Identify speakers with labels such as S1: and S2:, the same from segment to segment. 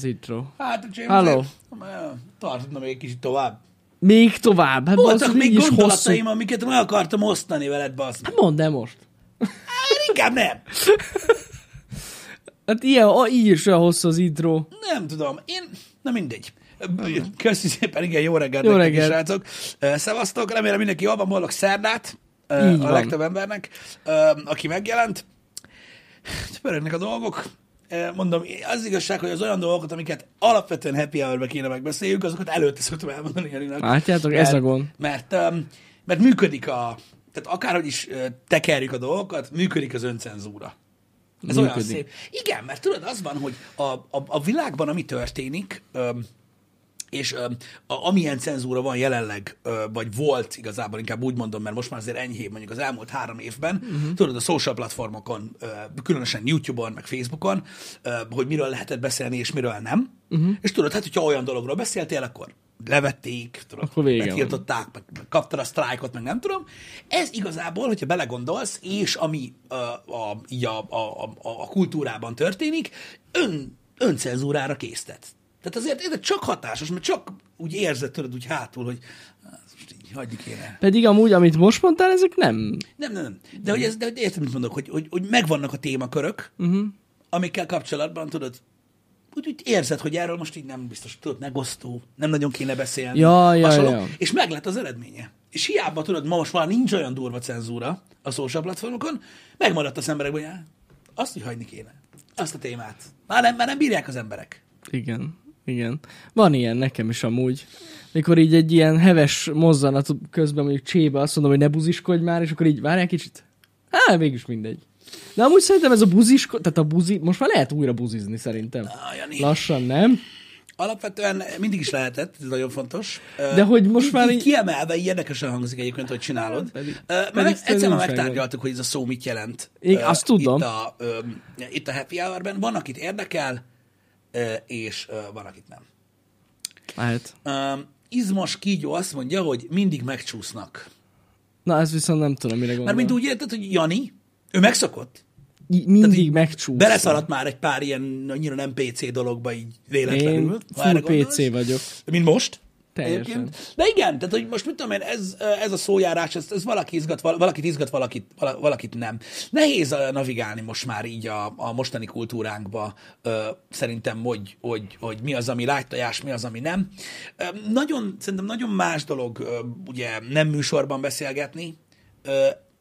S1: az intro.
S2: Hát a James
S1: Halló.
S2: azért, tartna még egy kicsit tovább.
S1: Még tovább? Hát
S2: Voltak
S1: basszus,
S2: még
S1: is hosszú.
S2: gondolataim, amiket meg akartam osztani veled, bassz.
S1: Hát mondd el most.
S2: Hát inkább nem.
S1: Hát ilyen, a, így is olyan hosszú az intro.
S2: Nem tudom. Én, na mindegy. Köszi szépen, igen, jó reggelt
S1: Jó reggelt.
S2: srácok. Ö, Szevasztok, remélem mindenki jól van, boldog szerdát ö,
S1: Így
S2: a
S1: van.
S2: legtöbb embernek, aki megjelent. Pörögnek a dolgok. Mondom, az igazság, hogy az olyan dolgokat, amiket alapvetően happy hour kéne megbeszéljük, azokat előtte szoktam elmondani Janinak.
S1: Látjátok, ez a gond.
S2: Mert, mert működik a, tehát akárhogy is tekerjük a dolgokat, működik az öncenzúra. Ez olyan
S1: Működik.
S2: szép. Igen, mert tudod, az van, hogy a, a, a világban, ami történik, és öm, a, amilyen cenzúra van jelenleg, ö, vagy volt igazából, inkább úgy mondom, mert most már azért enyhébb mondjuk az elmúlt három évben, uh-huh. tudod, a social platformokon, ö, különösen YouTube-on, meg Facebookon, ö, hogy miről lehetett beszélni, és miről nem. Uh-huh. És tudod, hát, hogyha olyan dologról beszéltél, akkor levették, tudod,
S1: Akkor
S2: megtiltották, meg, meg kaptad a sztrájkot, meg nem tudom. Ez igazából, hogyha belegondolsz, és ami a, a, a, a, a kultúrában történik, ön, öncenzúrára késztet. Tehát azért ez csak hatásos, mert csak úgy érzed tőled úgy hátul, hogy "Hát, most így hagyjuk kéne.
S1: Pedig amúgy, amit most mondtál, ezek nem.
S2: Nem, nem, nem. De hogy ez, de érted, mit mondok, hogy, hogy, hogy megvannak a témakörök, uh-huh. amikkel kapcsolatban tudod, úgy, úgy érzed, hogy erről most így nem biztos, tudod, megosztó, nem nagyon kéne beszélni.
S1: Ja, ja,
S2: hasonló,
S1: ja.
S2: És meg lett az eredménye. És hiába tudod, ma most már nincs olyan durva cenzúra a social platformokon, megmaradt az emberekben, hogy "Á, azt, hogy hagyni kéne. Azt a témát. Már nem, már nem bírják az emberek.
S1: Igen, igen. Van ilyen nekem is amúgy. Mikor így egy ilyen heves mozzanat közben mondjuk csébe azt mondom, hogy ne buziskodj már, és akkor így várjál kicsit. Á, mégis mindegy. De amúgy szerintem ez a buzisko, tehát a buzi, most már lehet újra buzizni szerintem.
S2: Ah, Jani.
S1: Lassan, nem?
S2: Alapvetően mindig is lehetett, ez nagyon fontos.
S1: De hogy most már
S2: így kiemelve, így érdekesen hangzik egyébként, hogy csinálod.
S1: Pedig-
S2: Pedig,
S1: pedig
S2: mert egyszer már
S1: tanulság
S2: megtárgyaltuk, hogy ez a szó mit jelent.
S1: Én azt tudom.
S2: Itt a, itt a happy hour-ben. Van, akit érdekel, és van, akit nem.
S1: Lehet.
S2: Izmos kígyó azt mondja, hogy mindig megcsúsznak.
S1: Na, ez viszont nem tudom, mire gondol.
S2: Mert mint úgy érted, hogy Jani, ő megszokott.
S1: Mindig megcsúsz.
S2: Beleszaladt már egy pár ilyen annyira nem PC dologba így véletlenül.
S1: Én full. PC vagyok.
S2: Mint most?
S1: Teljesen.
S2: De igen, tehát hogy most mit tudom én, ez, ez a szójárás, ez, ez valaki izgat, val- valakit izgat, valakit, vala- valakit nem. Nehéz ö, navigálni most már így a, a mostani kultúránkba, ö, szerintem, hogy, hogy, hogy mi az, ami lájtojás, mi az, ami nem. Ö, nagyon, szerintem nagyon más dolog ugye nem műsorban beszélgetni,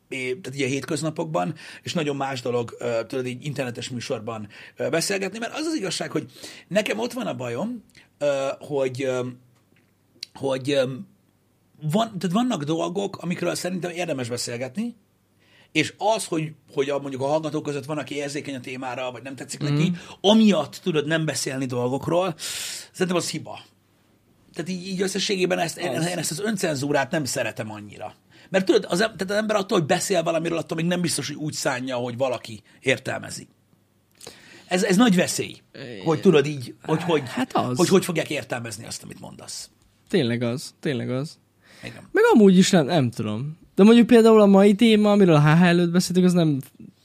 S2: tehát ugye hétköznapokban, és nagyon más dolog, tudod, így internetes műsorban beszélgetni, mert az az igazság, hogy nekem ott van a bajom, hogy hogy van, tehát vannak dolgok, amikről szerintem érdemes beszélgetni, és az, hogy, hogy a, mondjuk a hallgatók között van, aki érzékeny a témára, vagy nem tetszik mm. neki, amiatt tudod nem beszélni dolgokról, szerintem az hiba. Tehát így, így összességében ezt, én,
S1: Az.
S2: én ezt az öncenzúrát nem szeretem annyira. Mert tudod, az, tehát az ember attól, hogy beszél valamiről, attól még nem biztos, hogy úgy szánja, hogy valaki értelmezi. Ez, ez nagy veszély, hogy tudod így, hogy hogy,
S1: Hát az.
S2: hogy hogy fogják értelmezni azt, amit mondasz.
S1: Tényleg az, tényleg az.
S2: Igen.
S1: Meg amúgy is nem, nem tudom. De mondjuk például a mai téma, amiről a HH előtt beszéltünk, az nem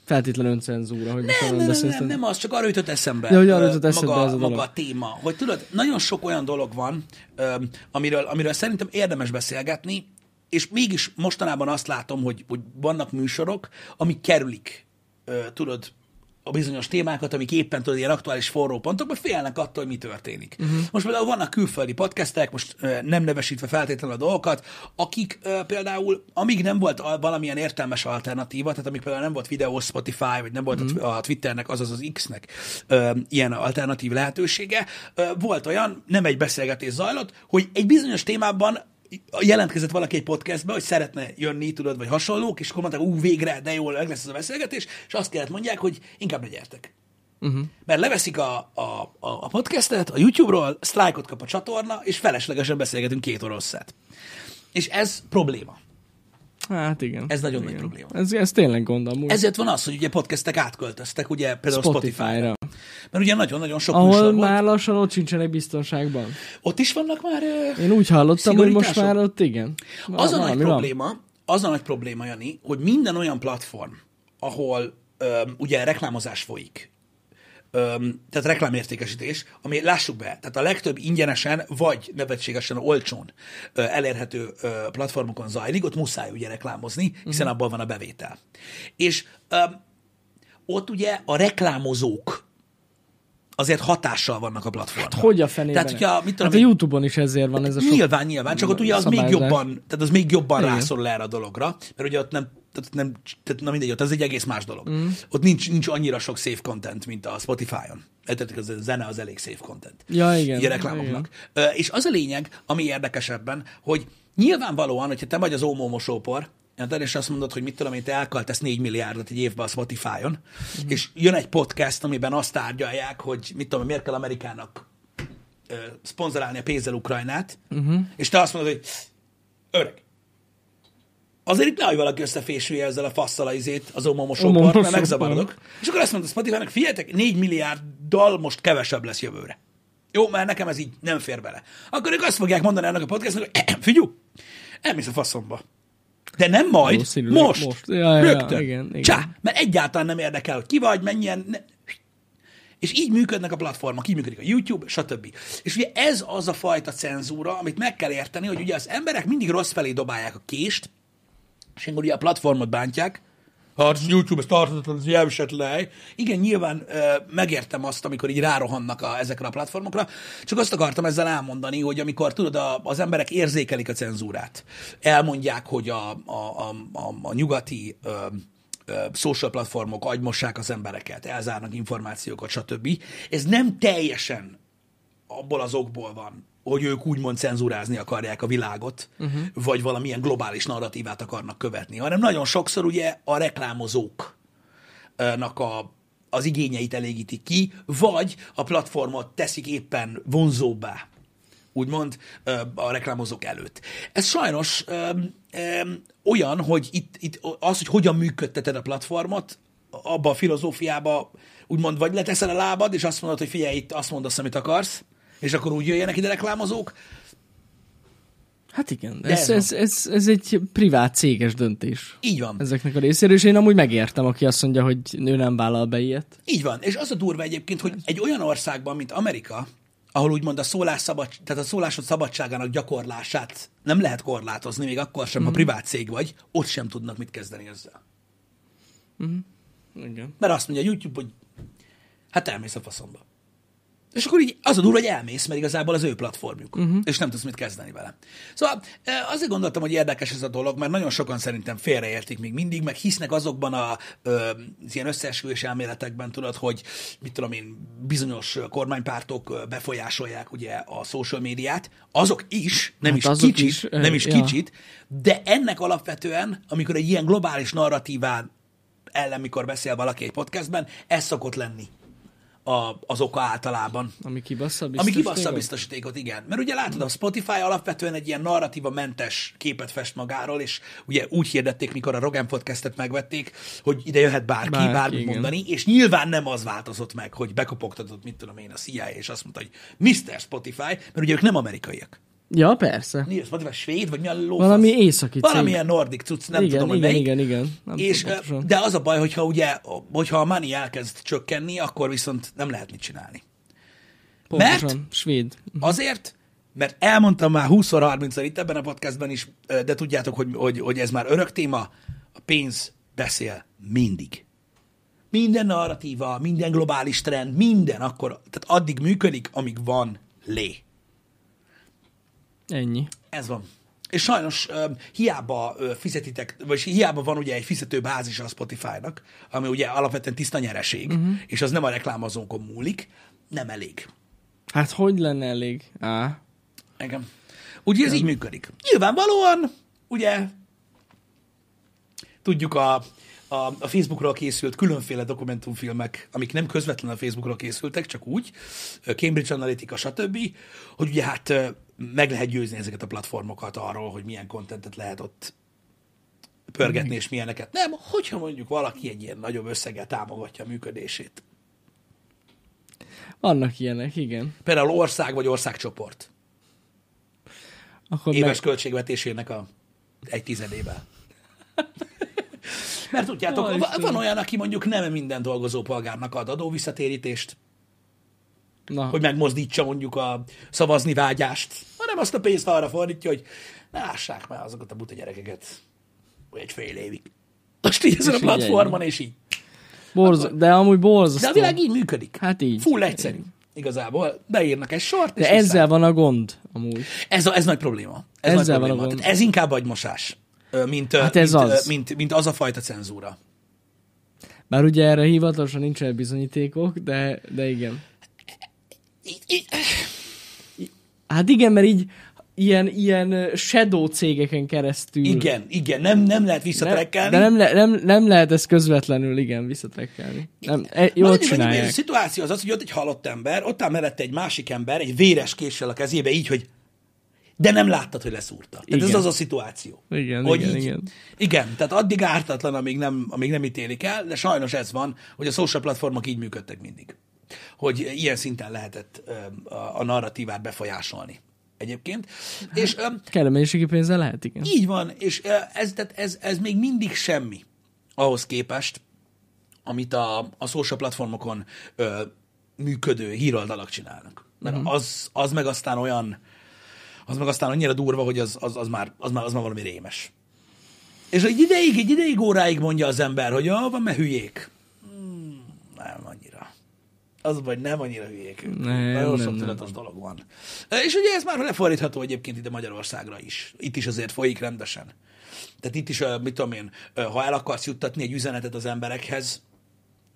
S1: feltétlen öncenzúra, hogy
S2: Nem, nem, nem, nem, nem, az csak arra jutott eszembe.
S1: De hogy arra jutott eszedbe
S2: maga,
S1: ez a dolog.
S2: maga a téma. Hogy tudod, nagyon sok olyan dolog van, amiről, amiről szerintem érdemes beszélgetni, és mégis mostanában azt látom, hogy, hogy vannak műsorok, amik kerülik, tudod, a bizonyos témákat, amik éppen tudod, ilyen aktuális forró pontok, mert félnek attól, hogy mi történik. Uh-huh. Most például vannak külföldi podcastek, most nem nevesítve feltétlenül a dolgokat, akik például, amíg nem volt valamilyen értelmes alternatíva, tehát amíg például nem volt videó Spotify, vagy nem volt uh-huh. a Twitternek, azaz az X-nek ilyen alternatív lehetősége, volt olyan, nem egy beszélgetés zajlott, hogy egy bizonyos témában jelentkezett valaki egy podcastbe, hogy szeretne jönni, tudod, vagy hasonlók, és akkor mondták, ú, végre, de jól meg lesz ez a beszélgetés, és azt kellett mondják, hogy inkább ne gyertek.
S1: Uh-huh.
S2: Mert leveszik a, a, a, a podcastet a YouTube-ról, sztrájkot kap a csatorna, és feleslegesen beszélgetünk két oroszát. És ez probléma.
S1: Hát igen.
S2: Ez nagyon
S1: igen.
S2: nagy probléma.
S1: Ez, ez tényleg gond amúgy.
S2: Ezért van az, hogy ugye podcastek átköltöztek, ugye például Spotify-ra.
S1: Spotify-ra.
S2: Mert ugye nagyon-nagyon sok
S1: Ahol már
S2: volt.
S1: lassan ott sincsenek biztonságban.
S2: Ott is vannak már...
S1: Én úgy hallottam, hogy most már ott igen.
S2: Az a nagy
S1: van.
S2: probléma, az a nagy probléma, Jani, hogy minden olyan platform, ahol ö, ugye reklámozás folyik, öm, tehát reklámértékesítés, ami lássuk be, tehát a legtöbb ingyenesen vagy nevetségesen olcsón ö, elérhető ö, platformokon zajlik, ott muszáj ugye reklámozni, hiszen abból van a bevétel. És öm, ott ugye a reklámozók azért hatással vannak a platformra.
S1: Hogy a fenében?
S2: Tehát, hogyha, mit tudom
S1: hát a YouTube-on is ezért van ez a sok...
S2: Nyilván, nyilván, csak ott ugye az még jobban, tehát az még jobban
S1: Igen.
S2: rászorul erre a dologra, mert ugye ott nem, tehát nem, tehát na mindegy, ott az egy egész más dolog. Mm. Ott nincs, nincs annyira sok safe content, mint a Spotify-on. Tehát az a zene az elég safe content.
S1: Ja, igen.
S2: A reklámoknak. Ö, És az a lényeg, ami érdekesebben, hogy nyilvánvalóan, hogyha te vagy az Omo mosópor, érted, és azt mondod, hogy mit tudom én, te elkaltesz 4 milliárdot egy évben a Spotify-on, mm. és jön egy podcast, amiben azt tárgyalják, hogy mit tudom miért kell Amerikának ö, szponzorálni a pénzzel Ukrajnát, uh-huh. és te azt mondod, hogy öreg, azért itt nehogy valaki összefésülje ezzel a fasszal az izét, az omomosóport, mert megzavarodok. És akkor azt mondod Spotify-nak, figyeljetek, 4 milliárddal most kevesebb lesz jövőre. Jó, mert nekem ez így nem fér bele. Akkor ők azt fogják mondani ennek a podcastnak, hogy figyú, elmész a faszomba. De nem majd, most,
S1: most. Ja, ja,
S2: rögtön.
S1: igen, igen.
S2: Csá, mert egyáltalán nem érdekel, hogy ki vagy, mennyien, ne, és így működnek a platformok, így működik a YouTube, stb. És ugye ez az a fajta cenzúra, amit meg kell érteni, hogy ugye az emberek mindig rossz felé dobálják a kést, és ugye a platformot bántják, az YouTube, ez tarthatatlan, ez jelvisetlen. Igen, nyilván ö, megértem azt, amikor így rárohannak a, ezekre a platformokra, csak azt akartam ezzel elmondani, hogy amikor tudod, a, az emberek érzékelik a cenzúrát, elmondják, hogy a, a, a, a, a nyugati ö, social platformok agymossák az embereket, elzárnak információkat, stb. Ez nem teljesen abból az okból van, hogy ők úgymond cenzúrázni akarják a világot, uh-huh. vagy valamilyen globális narratívát akarnak követni, hanem nagyon sokszor ugye a reklámozóknak a, az igényeit elégítik ki, vagy a platformot teszik éppen vonzóbbá, úgymond a reklámozók előtt. Ez sajnos ö, ö, olyan, hogy itt, itt az, hogy hogyan működteted a platformot, abba a filozófiába úgymond vagy leteszel a lábad, és azt mondod, hogy figyelj, itt azt mondasz, amit akarsz, és akkor úgy jöjjenek ide reklámozók.
S1: Hát igen,
S2: De
S1: ez,
S2: ez
S1: ez, ez, egy privát céges döntés
S2: Így van.
S1: ezeknek a részéről, és én amúgy megértem, aki azt mondja, hogy ő nem vállal be ilyet.
S2: Így van. És az a durva egyébként, hogy egy olyan országban, mint Amerika, ahol úgymond a szólás szabad, tehát a szólásod szabadságának gyakorlását nem lehet korlátozni, még akkor sem, ha privát cég vagy, ott sem tudnak mit kezdeni ezzel.
S1: Igen.
S2: Mert azt mondja a YouTube, hogy hát elmész a faszomba. És akkor így az a durva, hogy elmész, mert igazából az ő platformjuk, uh-huh. és nem tudsz mit kezdeni vele. Szóval eh, azért gondoltam, hogy érdekes ez a dolog, mert nagyon sokan szerintem félreértik még mindig, meg hisznek azokban a ö, az ilyen összeesküvés elméletekben, tudod, hogy mit tudom én, bizonyos kormánypártok befolyásolják ugye a social médiát, azok is, nem
S1: Hát
S2: is
S1: azok
S2: kicsit,
S1: is,
S2: nem is
S1: ja.
S2: kicsit, de ennek alapvetően, amikor egy ilyen globális narratíván ellen, mikor beszél valaki egy podcastben, ez szokott lenni a, az oka általában.
S1: Ami kibassza
S2: Ami
S1: biztos.
S2: kibassza biztosítékot, igen. Mert ugye látod, a Spotify alapvetően egy ilyen narratíva mentes képet fest magáról, és ugye úgy hirdették, mikor a Rogan podcastet megvették, hogy ide jöhet bárki,
S1: Bárki,
S2: bárki bármit
S1: igen.
S2: mondani, és nyilván nem az változott meg, hogy bekopogtatott, mit tudom én, a CIA, és azt mondta, hogy Mr. Spotify, mert ugye ők nem amerikaiak.
S1: Ja, persze.
S2: Mi a Spotify, svéd, vagy mi a lófasz?
S1: Valami északi cég.
S2: Valamilyen nordik cucc, nem
S1: igen,
S2: tudom, hogy
S1: igen,
S2: melyik.
S1: igen, igen, Nem
S2: És,
S1: tudom
S2: de az a baj, hogyha ugye, hogyha a money elkezd csökkenni, akkor viszont nem lehet mit csinálni.
S1: Pontosan. Svéd.
S2: Azért, mert elmondtam már 20-30-szor itt ebben a podcastben is, de tudjátok, hogy, hogy, hogy ez már örök téma, a pénz beszél mindig. Minden narratíva, minden globális trend, minden akkor, tehát addig működik, amíg van lé.
S1: Ennyi.
S2: Ez van. És sajnos ö, hiába ö, fizetitek, vagy hiába van ugye egy fizető bázis a Spotify-nak, ami ugye alapvetően tiszta nyereség, uh-huh. és az nem a reklámozónkon múlik, nem elég.
S1: Hát hogy lenne elég? Á.
S2: Igen. Ugye ez így működik. Nyilvánvalóan, ugye, tudjuk a, a, a Facebookról készült különféle dokumentumfilmek, amik nem közvetlenül a Facebookról készültek, csak úgy, Cambridge Analytica, stb., hogy ugye hát meg lehet győzni ezeket a platformokat arról, hogy milyen kontentet lehet ott pörgetni, és milyeneket nem, hogyha mondjuk valaki egy ilyen nagyobb összeggel támogatja a működését.
S1: Vannak ilyenek, igen.
S2: Például ország vagy országcsoport.
S1: Akkor
S2: éves
S1: meg...
S2: költségvetésének a egy tizedével. Mert tudjátok,
S1: Ó,
S2: va-
S1: Istenem.
S2: van olyan, aki mondjuk nem minden dolgozó polgárnak ad adóvisszatérítést,
S1: Na.
S2: hogy megmozdítsa mondjuk a szavazni vágyást, hanem azt a pénzt arra fordítja, hogy ne lássák már azokat a buta gyerekeket, egy fél évig. Most így ezen a
S1: így
S2: platformon, és így.
S1: Borz... De amúgy borzasztó.
S2: De a világ így működik.
S1: Hát így.
S2: Full egyszerű. Igazából beírnak egy sort,
S1: De ezzel van a gond, amúgy.
S2: Ez, a, ez nagy probléma. Ez
S1: Ezzel
S2: nagy
S1: van a
S2: probléma.
S1: gond.
S2: Tehát ez inkább agymosás, mint,
S1: Hát ez
S2: mint,
S1: az.
S2: Mint, mint az a fajta cenzúra.
S1: Bár ugye erre hivatalosan nincsen bizonyítékok, de, de igen. Hát igen, mert így ilyen, ilyen shadow cégeken keresztül.
S2: igen, igen, nem, nem lehet
S1: Nem,
S2: visszatrekkelni.
S1: de nem, le, nem, nem lehet ezt közvetlenül, igen, visszatrekkelni. Nem, e, jól
S2: Annyi,
S1: csinálják.
S2: A szituáció az az, hogy ott egy halott ember, ott áll mellette egy másik ember, egy véres késsel a kezébe, így, hogy de nem láttad, hogy leszúrta. Tehát ez
S1: Igen.
S2: az a szituáció.
S1: Igen,
S2: hogy
S1: igen,
S2: így,
S1: igen.
S2: Igen, tehát addig ártatlan, amíg nem, amíg nem ítélik el, de sajnos ez van, hogy a social platformok így működtek mindig. Hogy ilyen szinten lehetett a, narratívát befolyásolni egyébként. És ö,
S1: Kellő mennyiségi pénzzel lehet, igen.
S2: így van, és ez, tehát ez, ez még mindig semmi ahhoz képest, amit a, a social platformokon ö, működő híroldalak csinálnak. Mert uh-huh. az, az meg aztán olyan, az meg aztán annyira durva, hogy az, az, az, már, az, már, az már valami rémes. És egy ideig, egy ideig óráig mondja az ember, hogy ja, van, mert hülyék. Hmm, nem. Az vagy nem annyira hülyék.
S1: Nem,
S2: Nagyon sok tudatos dolog van. És ugye ez már lefordítható egyébként ide Magyarországra is. Itt is azért folyik rendesen. Tehát itt is, mit tudom én, ha el akarsz juttatni egy üzenetet az emberekhez,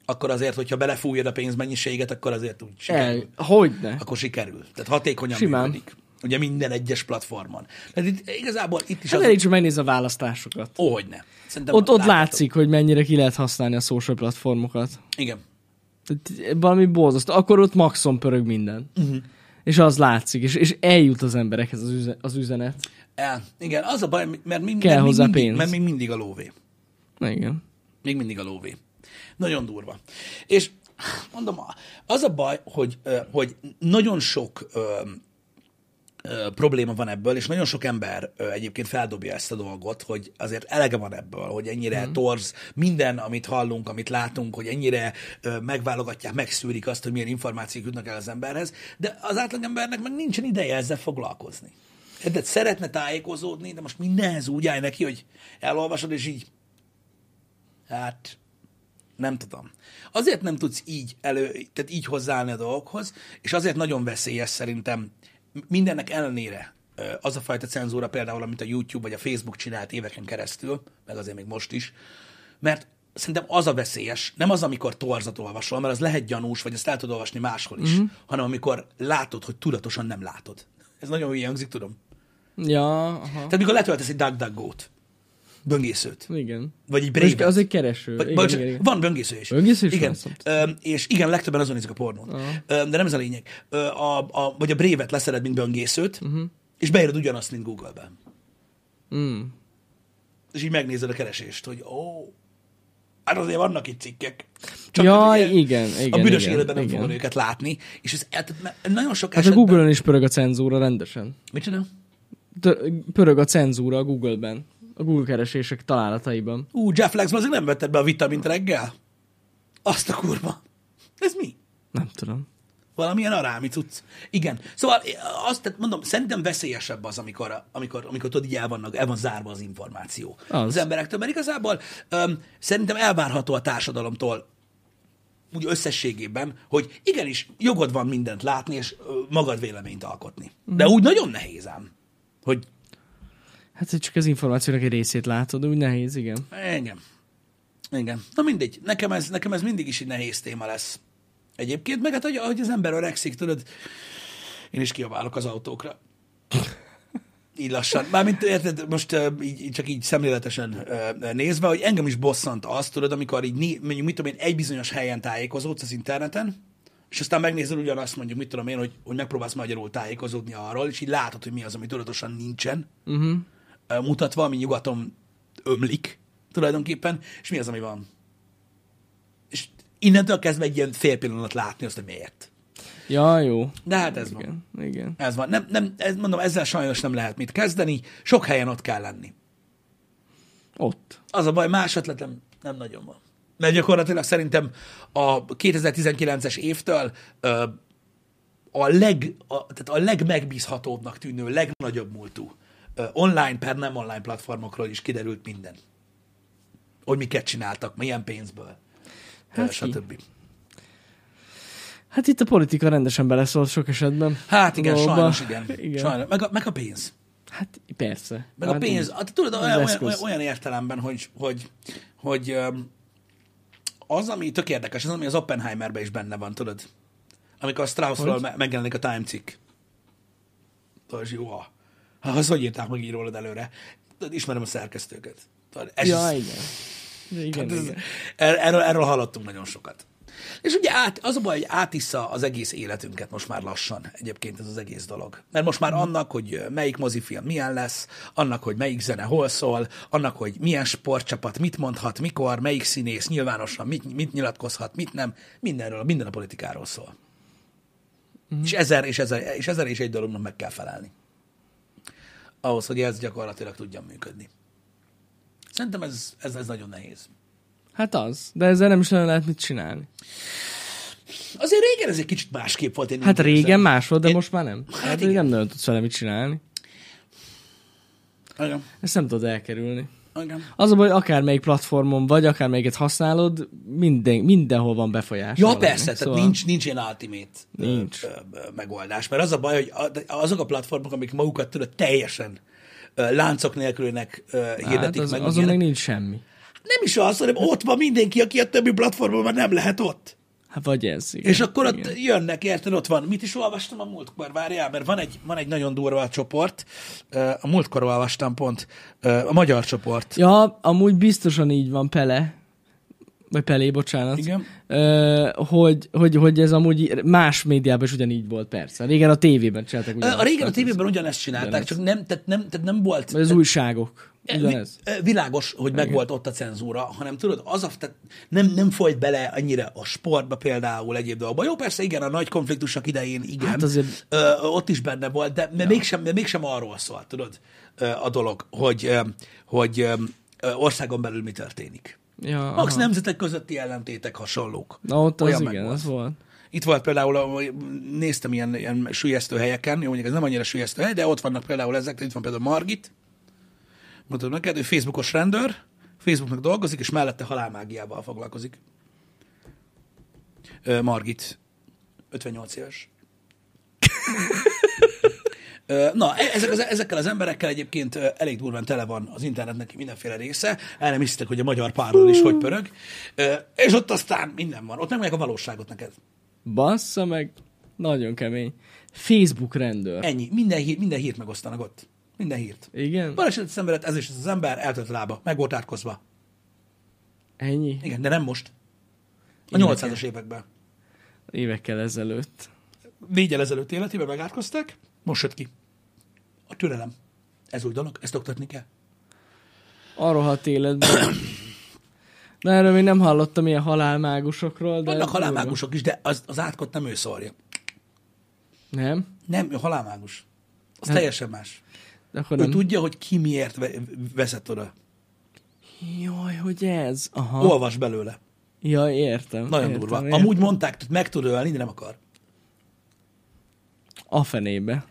S2: akkor azért, hogyha belefújod a pénzmennyiséget, akkor azért úgy sikerül.
S1: El, hogyne.
S2: Akkor sikerül. Tehát hatékonyan
S1: Simán.
S2: működik. Ugye minden egyes platformon. Tehát itt, igazából itt is
S1: Hát
S2: az...
S1: elég csak megnéz a választásokat.
S2: Ó, hogy ne. Szerintem
S1: Ott, ott látszik, hogy mennyire ki lehet használni a social platformokat.
S2: Igen.
S1: Valami borzasztó. Akkor ott maxon pörög minden. Uh-huh. És az látszik, és, és eljut az emberekhez az, üze, az üzenet.
S2: El. Igen, az a baj, mert, mi,
S1: Kell
S2: mert, még
S1: hozzá
S2: mindig,
S1: pénz.
S2: mert még mindig a lóvé.
S1: Igen.
S2: Még mindig a lóvé. Nagyon durva. És mondom, az a baj, hogy, hogy nagyon sok ö, probléma van ebből, és nagyon sok ember ö, egyébként feldobja ezt a dolgot, hogy azért elege van ebből, hogy ennyire mm. torz minden, amit hallunk, amit látunk, hogy ennyire ö, megválogatják, megszűrik azt, hogy milyen információk jutnak el az emberhez, de az átlagembernek meg nincsen ideje ezzel foglalkozni. Tehát szeretne tájékozódni, de most mindenhez úgy állj neki, hogy elolvasod, és így Hát, nem tudom. Azért nem tudsz így elő, tehát így hozzáállni a dolgokhoz, és azért nagyon veszélyes szerintem mindennek ellenére az a fajta cenzúra például, amit a YouTube vagy a Facebook csinált éveken keresztül, meg azért még most is, mert szerintem az a veszélyes, nem az, amikor torzat olvasol, mert az lehet gyanús, vagy ezt el tudod olvasni máshol is, mm-hmm. hanem amikor látod, hogy tudatosan nem látod. Ez nagyon hülye hangzik, tudom.
S1: Ja, aha.
S2: Tehát mikor letöltesz egy DuckDuckGo-t, böngészőt,
S1: Igen.
S2: vagy egy brave
S1: az egy kereső.
S2: vagy,
S1: igen,
S2: vagy,
S1: igen, igen.
S2: Van böngésző is.
S1: Böngésző is
S2: igen.
S1: van,
S2: és igen, legtöbben azon nézik a pornót. Uh-huh. de nem ez a lényeg. A, a, vagy a Brave-et leszered, mint böngészőt, uh-huh. és beírod ugyanazt, mint Google-ben.
S1: Mm.
S2: És így megnézed a keresést, hogy ó, hát azért vannak itt cikkek. Csak
S1: Jaj,
S2: ugye
S1: igen, igen,
S2: A büdös
S1: igen,
S2: életben nem
S1: igen.
S2: fogod őket látni, és ez hát, nagyon sok
S1: Hát a
S2: esetben...
S1: Google-on is pörög a cenzúra rendesen.
S2: Mit csinál?
S1: Pörög a cenzúra a Google-ben. A Google keresések találataiban.
S2: Ú, Jeff Lex, azért nem vetted be a vitamint reggel? Azt a kurva. Ez mi?
S1: Nem tudom.
S2: Valamilyen arámi cucc. Igen. Szóval azt tehát mondom, szerintem veszélyesebb az, amikor, amikor, amikor tudod, így el, vannak, el van zárva az információ az,
S1: Az.
S2: emberektől, mert igazából öm, szerintem elvárható a társadalomtól úgy összességében, hogy igenis jogod van mindent látni, és magad véleményt alkotni. De úgy nagyon nehéz ám, hogy
S1: Hát, csak az információnak egy részét látod, úgy nehéz, igen.
S2: igen. Igen. Na mindegy, nekem ez, nekem ez mindig is egy nehéz téma lesz. Egyébként, meg hát, hogy, ahogy az ember öregszik, tudod, én is kiabálok az autókra. Így lassan. Mármint érted, most így, csak így szemléletesen nézve, hogy engem is bosszant azt, tudod, amikor így mondjuk, mit tudom én, egy bizonyos helyen tájékozódsz az interneten, és aztán megnézed ugyanazt, mondjuk, mit tudom én, hogy, hogy megpróbálsz magyarul tájékozódni arról, és így látod, hogy mi az, ami tudatosan nincsen
S1: Uh-huh.
S2: Mutatva, ami nyugaton ömlik tulajdonképpen, és mi az, ami van. És innentől kezdve egy ilyen fél pillanat látni azt, hogy miért.
S1: Ja, jó.
S2: De hát ez van.
S1: Igen, igen.
S2: Ez van. Nem, nem, ez, mondom, ezzel sajnos nem lehet mit kezdeni. Sok helyen ott kell lenni.
S1: Ott.
S2: Az a baj, más ötletem nem nagyon van. Mert gyakorlatilag szerintem a 2019-es évtől ö, a, leg, a, tehát a legmegbízhatóbbnak tűnő, legnagyobb múltú online per nem online platformokról is kiderült minden. Hogy miket csináltak, milyen pénzből,
S1: Hát
S2: hát
S1: ki?
S2: stb.
S1: Hát itt a politika rendesen beleszólt sok esetben.
S2: Hát igen,
S1: Dolgokba.
S2: sajnos igen.
S1: igen.
S2: Sajnos. Meg, a, meg a pénz.
S1: Hát persze.
S2: Meg a
S1: Hát
S2: pénz, hát, tudod,
S1: Az
S2: olyan, olyan, olyan, értelemben, hogy, hogy, hogy az, ami tök érdekes, az, ami az Oppenheimerben is benne van, tudod? Amikor a Straussról me- megjelenik a Time cikk. Tudod, jó, ah, az hogy írták meg így rólad előre? Ismerem a szerkesztőket. Ez
S1: Ja, igen. Igen,
S2: ez-
S1: igen.
S2: er- erről, erről hallottunk nagyon sokat. És ugye át, az a baj, hogy átissza az egész életünket most már lassan egyébként ez az egész dolog. Mert most már annak, hogy melyik mozifilm milyen lesz, annak, hogy melyik zene hol szól, annak, hogy milyen sportcsapat mit mondhat, mikor, melyik színész nyilvánosan mit, mit nyilatkozhat, mit nem, mindenről, minden a politikáról szól. Mm. És, ezer, és, ezer, és ezer és egy dolognak meg kell felelni. Ahhoz, hogy ez gyakorlatilag tudjon működni. Szerintem ez, ez, ez nagyon nehéz.
S1: Hát az. De ezzel nem is nagyon lehet mit csinálni.
S2: Azért régen ez egy kicsit másképp volt. Én
S1: Hát régen
S2: érzem.
S1: más volt, de
S2: Én-
S1: most már nem. Hát, hát
S2: igen.
S1: nem nagyon tudsz vele mit csinálni.
S2: Igen.
S1: Ezt nem tudod elkerülni.
S2: Igen.
S1: Az a baj, akármelyik platformon vagy, akármelyiket használod, minden, mindenhol van befolyás.
S2: Ja, persze, tehát
S1: Szóval-
S2: nincs, nincs ilyen ultimate
S1: Nincs.
S2: Megoldás. Mert az a baj, hogy azok a platformok, amik magukat tudod teljesen láncok nélkülinek ö, hirdetik
S1: Hát az,
S2: meg,
S1: azon meg nincs semmi.
S2: nem is az, hanem ott van mindenki, aki a többi platformon már nem lehet ott.
S1: Hát vagy ez, igen.
S2: És akkor ott
S1: igen.
S2: jönnek, érted, ott van. Mit is olvastam a múltkor? Várjál, mert van egy, van egy nagyon durva csoport. A múltkor olvastam pont. A magyar csoport.
S1: Ja, amúgy biztosan így van Pele, vagy Pelé, bocsánat.
S2: Igen.
S1: Ö, hogy, hogy, hogy ez amúgy más médiában is ugyanígy volt, persze. Régen a tévében csináltak
S2: Ö,
S1: ugyanezt.
S2: A régen a
S1: Tehát
S2: tévében ugyanezt csinálták,
S1: ugyanez.
S2: csak nem, tehát nem, tehát nem volt...
S1: Vagy az újságok. Ugyanez.
S2: Vi- Világos, hogy megvolt ott a cenzúra, hanem tudod, az a, tehát nem, nem folyt bele annyira a sportba például egyéb dolgokba. Jó, persze igen, a nagy konfliktusok idején igen,
S1: Hát azért-
S2: ö, ott is benne volt, de ja. mégsem, de mégsem arról szólt, tudod, a dolog, hogy, hogy országon belül mi történik.
S1: Ja,
S2: Max
S1: aha.
S2: nemzetek közötti ellentétek hasonlók.
S1: Na ott az
S2: Olyan
S1: igen,
S2: megvolt.
S1: az volt.
S2: Itt volt például, néztem ilyen, ilyen sülyeztő helyeken, jó, mondjuk ez nem annyira sülyeztő hely, de ott vannak például ezek, itt van például Margit, mondtam neked, ő Facebookos rendőr, Facebooknak dolgozik, és mellette halálmágiával foglalkozik. Ö, Margit, 58 éves. Na, e- ezek az, ezekkel az emberekkel egyébként elég durván tele van az internetnek mindenféle része. El nem hisztek, hogy a magyar párról is hogy pörög. És ott aztán minden van. Ott megmondják a valóságot neked.
S1: Bassza meg, nagyon kemény. Facebook rendőr.
S2: Ennyi. Minden, hír, minden hírt megosztanak ott. Minden hírt.
S1: Igen?
S2: Balesetet szenvedett ez is ez az ember, eltört a lába, meg volt átkozva.
S1: Ennyi?
S2: Igen, de nem most. A
S1: Igen.
S2: 800-as években.
S1: Évekkel ezelőtt.
S2: Négyel ezelőtt életében megátkozták, most jött ki. A türelem. Ez új dolog, ezt oktatni kell.
S1: A rohadt életben. Na erről még nem hallottam ilyen halálmágusokról, de...
S2: Vannak halálmágusok is, de az, az átkot nem ő szórja.
S1: Nem?
S2: Nem, ő halálmágus. Az
S1: Hát-
S2: teljesen más.
S1: De akkor
S2: Ő
S1: nem.
S2: tudja, hogy ki miért ve- veszett oda.
S1: Jaj, hogy ez? Aha.
S2: Olvas belőle.
S1: Ja, értem.
S2: Nagyon
S1: értem,
S2: durva.
S1: Értem.
S2: Amúgy mondták, hogy meg tud ölni, de nem akar.
S1: A fenébe.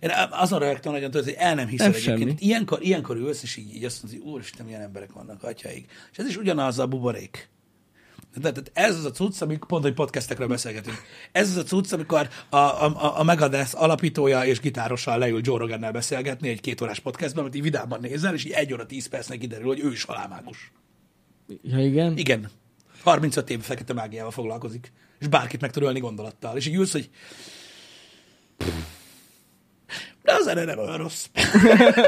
S2: Én azon rögtön nagyon tudod, hogy el nem hiszem egyébként. Ilyenkor, ilyenkor ülsz, és így, így azt mondod, hogy úristen, milyen emberek vannak, atyaik. És ez is ugyanaz a buborék. Tehát ez az a cucc, amikor pont, hogy podcastekről beszélgetünk. Ez az a cucc, amikor a, a, a- Megadeth alapítója és gitárossal leül Joe Rogannel beszélgetni egy két órás podcastban, amit így vidáman nézel, és így egy óra tíz percnek kiderül, hogy ő is halálmágus.
S1: Ja, igen?
S2: Igen. 35 év fekete mágiával foglalkozik. És bárkit meg tud ölni gondolattal. És így ülsz, hogy de az erre nem olyan rossz.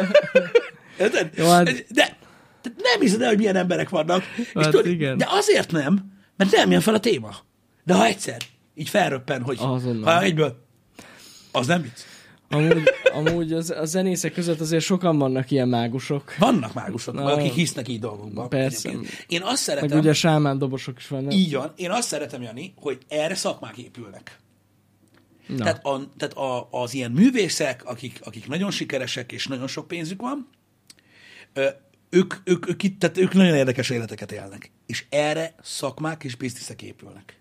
S2: Érted?
S1: Jó, hát-
S2: De de nem hiszed el, hogy milyen emberek vannak. És
S1: Hát
S2: tudod,
S1: igen.
S2: De azért nem, mert nem jön fel a téma. De ha egyszer így felröppen, hogy
S1: Azonnal.
S2: ha egyből, az nem vicc.
S1: Amúgy, amúgy az, a zenészek között azért sokan vannak ilyen mágusok.
S2: Vannak mágusok,
S1: Na,
S2: akik hisznek így dolgokban.
S1: persze.
S2: egyébként. Én azt
S1: Meg
S2: szeretem,
S1: ugye sámán dobosok is vannak.
S2: így van, én azt szeretem, Jani, hogy erre szakmák épülnek.
S1: Na.
S2: Tehát, a, tehát a, az ilyen művészek, akik, akik nagyon sikeresek és nagyon sok pénzük van, ők, ők, ők, itt, tehát ők nagyon érdekes életeket élnek. És erre szakmák és bizniszek épülnek.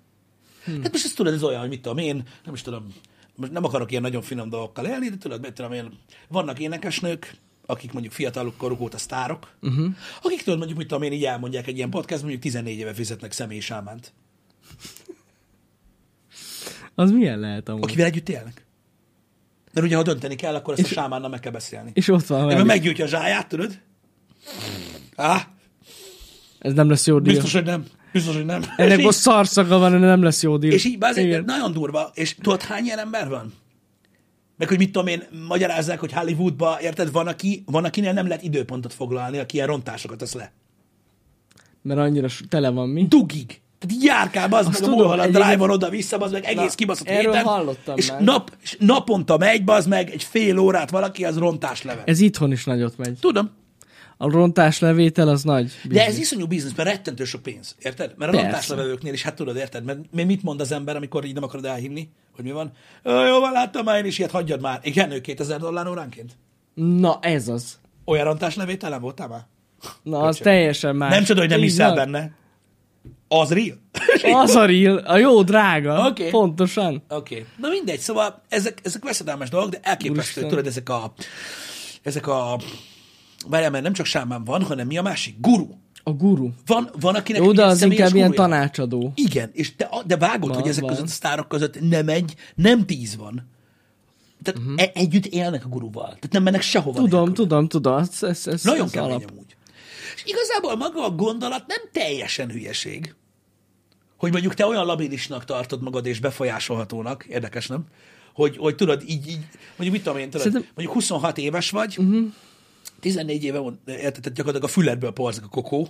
S2: Hmm. Tehát most ezt tudod, ez olyan, hogy mit tudom én, nem is tudom, most nem akarok ilyen nagyon finom dolgokkal élni, de tudod, mit tudom én, vannak énekesnők, akik mondjuk fiatalok koruk óta sztárok, uh-huh. akik tudod, mondjuk, mit tudom én, így elmondják egy ilyen podcast, mondjuk 14 éve fizetnek személyi sámánt.
S1: Az milyen lehet amúgy?
S2: Akivel együtt élnek. Mert ugye, ha dönteni kell, akkor ezt a sámánnal meg kell beszélni.
S1: És ott van velük.
S2: meggyújtja a zsáját, tudod? Á,
S1: Ez nem lesz jó díj.
S2: biztos, hogy nem. Biztos, hogy nem.
S1: Ennek most szarszaga van, nem lesz jó díj.
S2: És így,
S1: Igen.
S2: nagyon durva. És tudod, hány ilyen ember van? Meg hogy mit tudom én, magyarázzák, hogy Hollywoodba, érted, van, aki, van akinél nem lehet időpontot foglalni, aki ilyen rontásokat tesz le.
S1: Mert annyira tele van mi.
S2: Dugig. Tehát járkál, az meg a
S1: tudom,
S2: Mulholland
S1: egyébként-
S2: Drive-on oda-vissza, az meg egész
S1: Na,
S2: kibaszott
S1: erről
S2: héten.
S1: hallottam
S2: és,
S1: már.
S2: Nap, és naponta megy, az meg egy fél órát valaki, az rontás level.
S1: Ez itthon is nagyot megy.
S2: Tudom.
S1: A rontás levétel az nagy.
S2: De ez iszonyú biznisz, mert rettentő sok pénz, érted? Mert a
S1: Persze.
S2: rontáslevevőknél is, hát tudod, érted? Mert mi- mit mond az ember, amikor így nem akarod elhinni, hogy mi van? Jó van, láttam már én is ilyet, hagyjad már. Igen, ő 2000 dollár óránként?
S1: Na, ez az.
S2: Olyan rontáslevételen voltál már?
S1: Na, az
S2: Köcsög.
S1: teljesen más.
S2: Nem csoda, hogy nem
S1: Így
S2: hiszel
S1: van.
S2: benne. Az real?
S1: Az a real, a jó drága.
S2: Oké.
S1: Pontosan.
S2: Oké. Okay. Na mindegy, szóval ezek, ezek veszedelmes dolgok, de elképesztő,
S1: Úristen.
S2: tudod, ezek a... Ezek a... Várjál, mert nem csak sámán van, hanem mi a másik? Guru.
S1: A guru.
S2: Van, van akinek
S1: Jó, de
S2: ilyen
S1: az inkább ilyen
S2: gurúja?
S1: tanácsadó.
S2: Igen, és de, de vágod,
S1: Van,
S2: hogy ezek
S1: van.
S2: között a sztárok között nem egy, nem tíz van. Tehát uh-huh. e- együtt élnek a guruval. Tehát nem mennek sehova.
S1: Tudom, tudom, tudom. Ez, ez, ez,
S2: Nagyon
S1: ez
S2: kemény
S1: alap.
S2: amúgy. És igazából maga a gondolat nem teljesen hülyeség. Hogy mondjuk te olyan labilisnak tartod magad és befolyásolhatónak, érdekes, nem? Hogy, hogy tudod, így, így, mondjuk mit tudom én, tudod,
S1: Szerintem-
S2: mondjuk 26 éves vagy, uh-huh. 14 éve, érted, tehát gyakorlatilag a füledből porzak a kokó,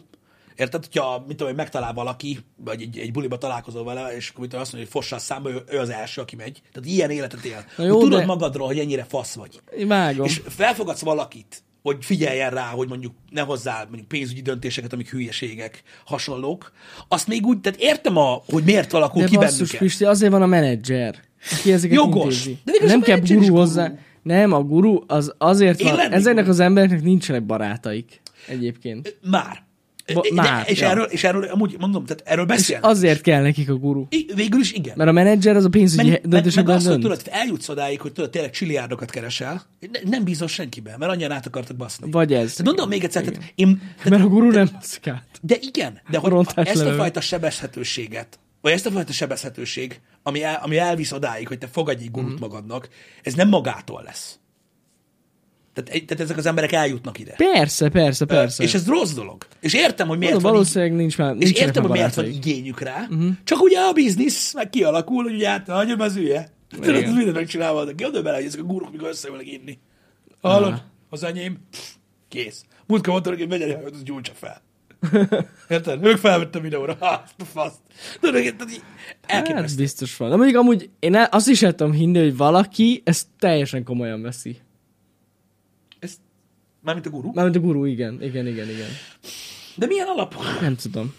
S2: Érted? Hogyha, mit tudom, megtalál valaki, vagy egy, egy buliba találkozol vele, és akkor mit tudom, azt mondja, hogy fossa a számba, ő, ő az első, aki megy. Tehát ilyen életet él.
S1: Na
S2: Hogy
S1: jó,
S2: tudod
S1: de-
S2: magadról, hogy ennyire fasz vagy.
S1: Vágom.
S2: És felfogadsz valakit, hogy figyeljen rá, hogy mondjuk ne hozzá mondjuk pénzügyi döntéseket, amik hülyeségek, hasonlók. Azt még úgy, tehát értem, a, hogy miért alakul
S1: De
S2: ki
S1: basszus,
S2: bennük.
S1: Pisti, azért van a menedzser, aki ezeket
S2: Jogos.
S1: intézi.
S2: De
S1: nem kell guru. hozzá. Nem, a guru az azért
S2: Én
S1: van.
S2: lennék
S1: Ezeknek
S2: guru.
S1: az embereknek nincsenek barátaik egyébként.
S2: Már.
S1: Ba-
S2: De,
S1: már,
S2: és,
S1: ja.
S2: erről, és erről, amúgy mondom, tehát erről
S1: És
S2: beszélnek.
S1: azért kell nekik a guru.
S2: I- Végül is igen.
S1: Mert a menedzser az a pénzügyi
S2: meg, meg, meg
S1: döntésekben
S2: azt, hogy
S1: dönt.
S2: tudod, eljutsz odáig, hogy tudod, tényleg csiliárdokat keresel, ne, nem bízol senkiben, mert annyian át akartak baszni.
S1: Vagy ez.
S2: Tehát mondom még egyszer, tehát én, tehát,
S1: Mert a guru nem baszik át.
S2: de igen, de hogy ezt a fajta sebezhetőséget, vagy ezt a fajta sebezhetőség, ami, el, ami elvisz odáig, hogy te fogadj egy gurút
S1: Mhm.
S2: magadnak, ez nem magától lesz. Tehát, tehát ezek az emberek eljutnak ide.
S1: Persze, persze, persze.
S2: És ez rossz dolog. És értem, hogy miért
S1: Mondom,
S2: van
S1: valószínűleg nincs már,
S2: és
S1: nincsenek
S2: értem, hogy miért van igényük rá, uh-huh. csak ugye a biznisz meg kialakul, hogy ugye hát hagyom az hülye. Tudod, ez mindent megcsinálva, gondolj bele, hogy ezek a guruk, mikor összeülnek inni. Hallod? Az enyém? Pff, Kész. Múltkor mondtam, hogy egy hajót, az gyújtsa fel. Érted? Ők felvettem videóra. Azt a faszt. Tudod, érted? így
S1: Hát
S2: Elképesztő.
S1: biztos van. De mondjuk amúgy én el- azt is el tudom hinni, hogy valaki ezt teljesen komolyan veszi.
S2: Ez, mármint a guru.
S1: Mármint a guru, igen, igen, igen, igen.
S2: De milyen alap?
S1: Nem tudom.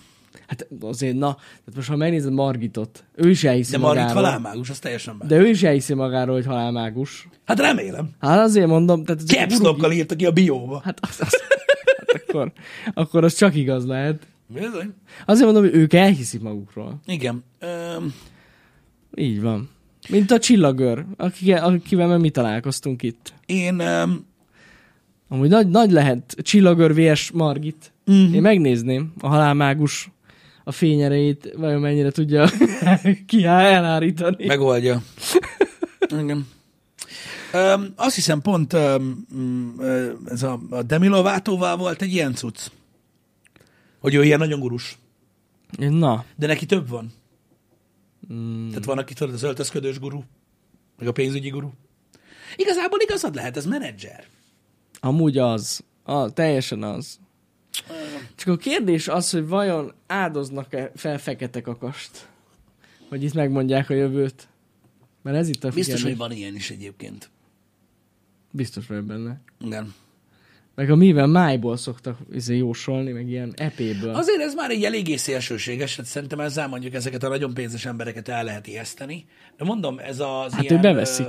S1: Hát azért, na, tehát most ha megnézed Margitot, ő is elhiszi
S2: De Margit
S1: magáról.
S2: halálmágus, az teljesen más.
S1: De ő is elhiszi magáról, hogy halálmágus.
S2: Hát remélem.
S1: Hát azért mondom, tehát
S2: Caps írta ki a bióba.
S1: Hát, az, az, hát akkor, akkor az csak igaz lehet.
S2: Bizony.
S1: Azért mondom, hogy ők elhiszik magukról.
S2: Igen. Öm,
S1: Így van. Mint a csillagőr, akivel, akivel mi találkoztunk itt.
S2: én öm,
S1: Amúgy nagy, nagy lehet csillagőr vs. Margit. Mm-hmm. Én megnézném a halálmágus a fényerejét, vajon mennyire tudja ki elhárítani.
S2: megoldja. Igen. Öm, azt hiszem pont ö, ez a, a Demi Lovatóval volt egy ilyen cucc. Hogy ő ilyen nagyon gurus.
S1: Na,
S2: De neki több van.
S1: mm,
S2: Tehát van, aki tudod, az öltözködős guru, meg a pénzügyi guru. Igazából igazad lehet, ez menedzser.
S1: amúgy az. A, teljesen az. Csak a kérdés az, hogy vajon áldoznak-e fel fekete kakast? Hogy itt megmondják a jövőt. Mert ez itt a
S2: Biztos,
S1: kérdés.
S2: hogy van ilyen is egyébként.
S1: Biztos vagyok benne.
S2: Igen.
S1: Meg a mivel májból szoktak izé, jósolni, meg ilyen epéből.
S2: Azért ez már egy eléggé szélsőséges, hát szerintem ezzel mondjuk ezeket a nagyon pénzes embereket el lehet ijeszteni. De mondom, ez az
S1: Hát
S2: ilyen...
S1: beveszik.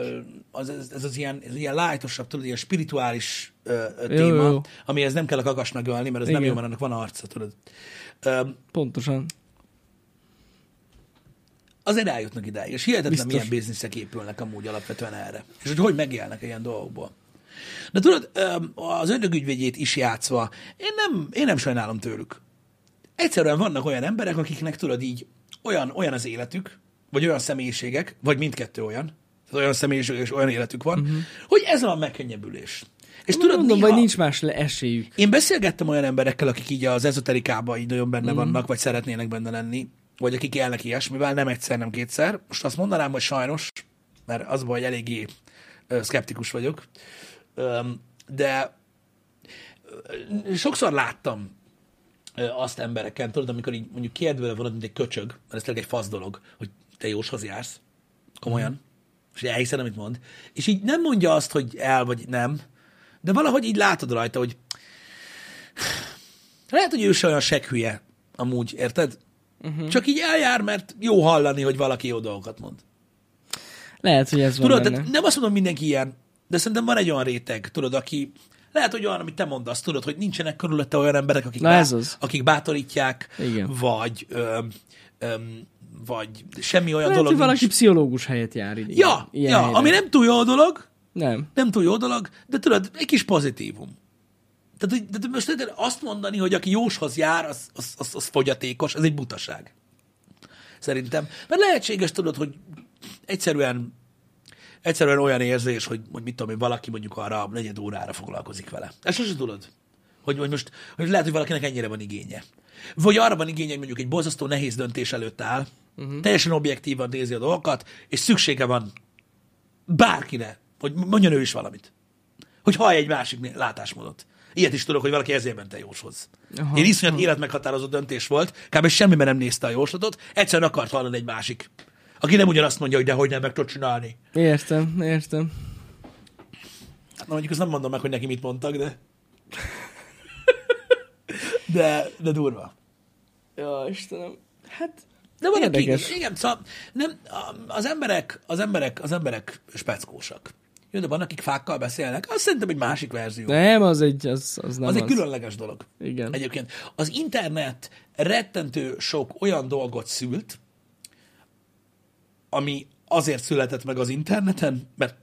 S2: Az, ez, ez az ilyen, ez ilyen lightosabb, tudod, ilyen spirituális ö, ö,
S1: Jó,
S2: téma,
S1: jó.
S2: amihez nem kell a kakas megölni, mert ez nem
S1: Igen.
S2: jó, mert annak van arca, tudod. Ö,
S1: Pontosan.
S2: Azért eljutnak ideig, és hihetetlen
S1: Biztos.
S2: milyen bizniszek épülnek amúgy alapvetően erre. És hogy hogy megélnek ilyen dolgokból. De tudod, az ördögügyvédjét is játszva, én nem, én nem sajnálom tőlük. Egyszerűen vannak olyan emberek, akiknek tudod így, olyan, olyan az életük, vagy olyan személyiségek, vagy mindkettő olyan, tehát olyan személyiség és olyan életük van, uh-huh. hogy ez a megkönnyebbülés. És tudod.
S1: Mondom,
S2: néha,
S1: vagy nincs más le- esélyük.
S2: én beszélgettem olyan emberekkel, akik így az ezoterikában így nagyon benne mm. vannak, vagy szeretnének benne lenni, vagy akik élnek ilyesmivel, nem egyszer, nem kétszer. Most azt mondanám, hogy sajnos, mert az baj, hogy eléggé szkeptikus vagyok, de sokszor láttam azt embereken, tudod, amikor így mondjuk kérdőle van, mint egy köcsög, mert ez tényleg egy fasz dolog, hogy te jóshoz jársz, komolyan, mm. és elhiszed, amit mond, és így nem mondja azt, hogy el vagy nem, de valahogy így látod rajta, hogy lehet, hogy ő se olyan seghülye, amúgy, érted? Uh-huh. Csak így eljár, mert jó hallani, hogy valaki jó dolgokat mond.
S1: Lehet, hogy ez van
S2: Tudod,
S1: benne.
S2: tehát nem azt mondom mindenki ilyen, de szerintem van egy olyan réteg, tudod, aki lehet, hogy olyan, amit te mondasz, tudod, hogy nincsenek körülötte olyan emberek, akik,
S1: Na ez az.
S2: akik bátorítják,
S1: Igen.
S2: vagy öm, öm, vagy semmi olyan
S1: Lehet,
S2: dolog
S1: hogy valaki
S2: nincs.
S1: pszichológus helyett jár ide.
S2: Ja,
S1: ilyen
S2: ja ami nem túl jó dolog,
S1: Nem.
S2: nem túl jó dolog, de tudod, egy kis pozitívum. Tehát, hogy- de most érted, azt mondani, hogy aki jóshoz jár, az, az, az, az fogyatékos, ez egy butaság. Szerintem. Mert lehetséges, tudod, hogy egyszerűen egyszerűen olyan érzés, hogy, hogy mit tudom én, valaki mondjuk arra negyed órára foglalkozik vele. Ezt sosem tudod. Hogy, hogy most hogy lehet, hogy valakinek ennyire van igénye. Vagy arra van igénye, hogy mondjuk egy borzasztó nehéz döntés előtt áll, uh-huh. teljesen objektívan nézi a dolgokat, és szüksége van bárkire, hogy mondjon ő is valamit. Hogy hallj egy másik látásmódot. Ilyet is tudok, hogy valaki ezért ment el jóshoz.
S1: Aha.
S2: Én iszonyat életmeghatározó döntés volt, kb. semmiben nem nézte a jóslatot, egyszerűen akart hallani egy másik. Aki nem ugyanazt mondja, hogy dehogy nem meg tudod csinálni.
S1: Értem, értem.
S2: Na mondjuk azt nem mondom meg, hogy neki mit mondtak, de... De, de durva.
S1: Ja, Istenem. Hát,
S2: De van, aki, igen, szóval nem, az emberek, az emberek, az emberek speckósak. Jó, de van, akik fákkal beszélnek, azt szerintem egy másik verzió.
S1: nem, az egy, az, az nem
S2: az
S1: az.
S2: egy különleges dolog.
S1: Igen.
S2: Egyébként az internet rettentő sok olyan dolgot szült, ami azért született meg az interneten, mert,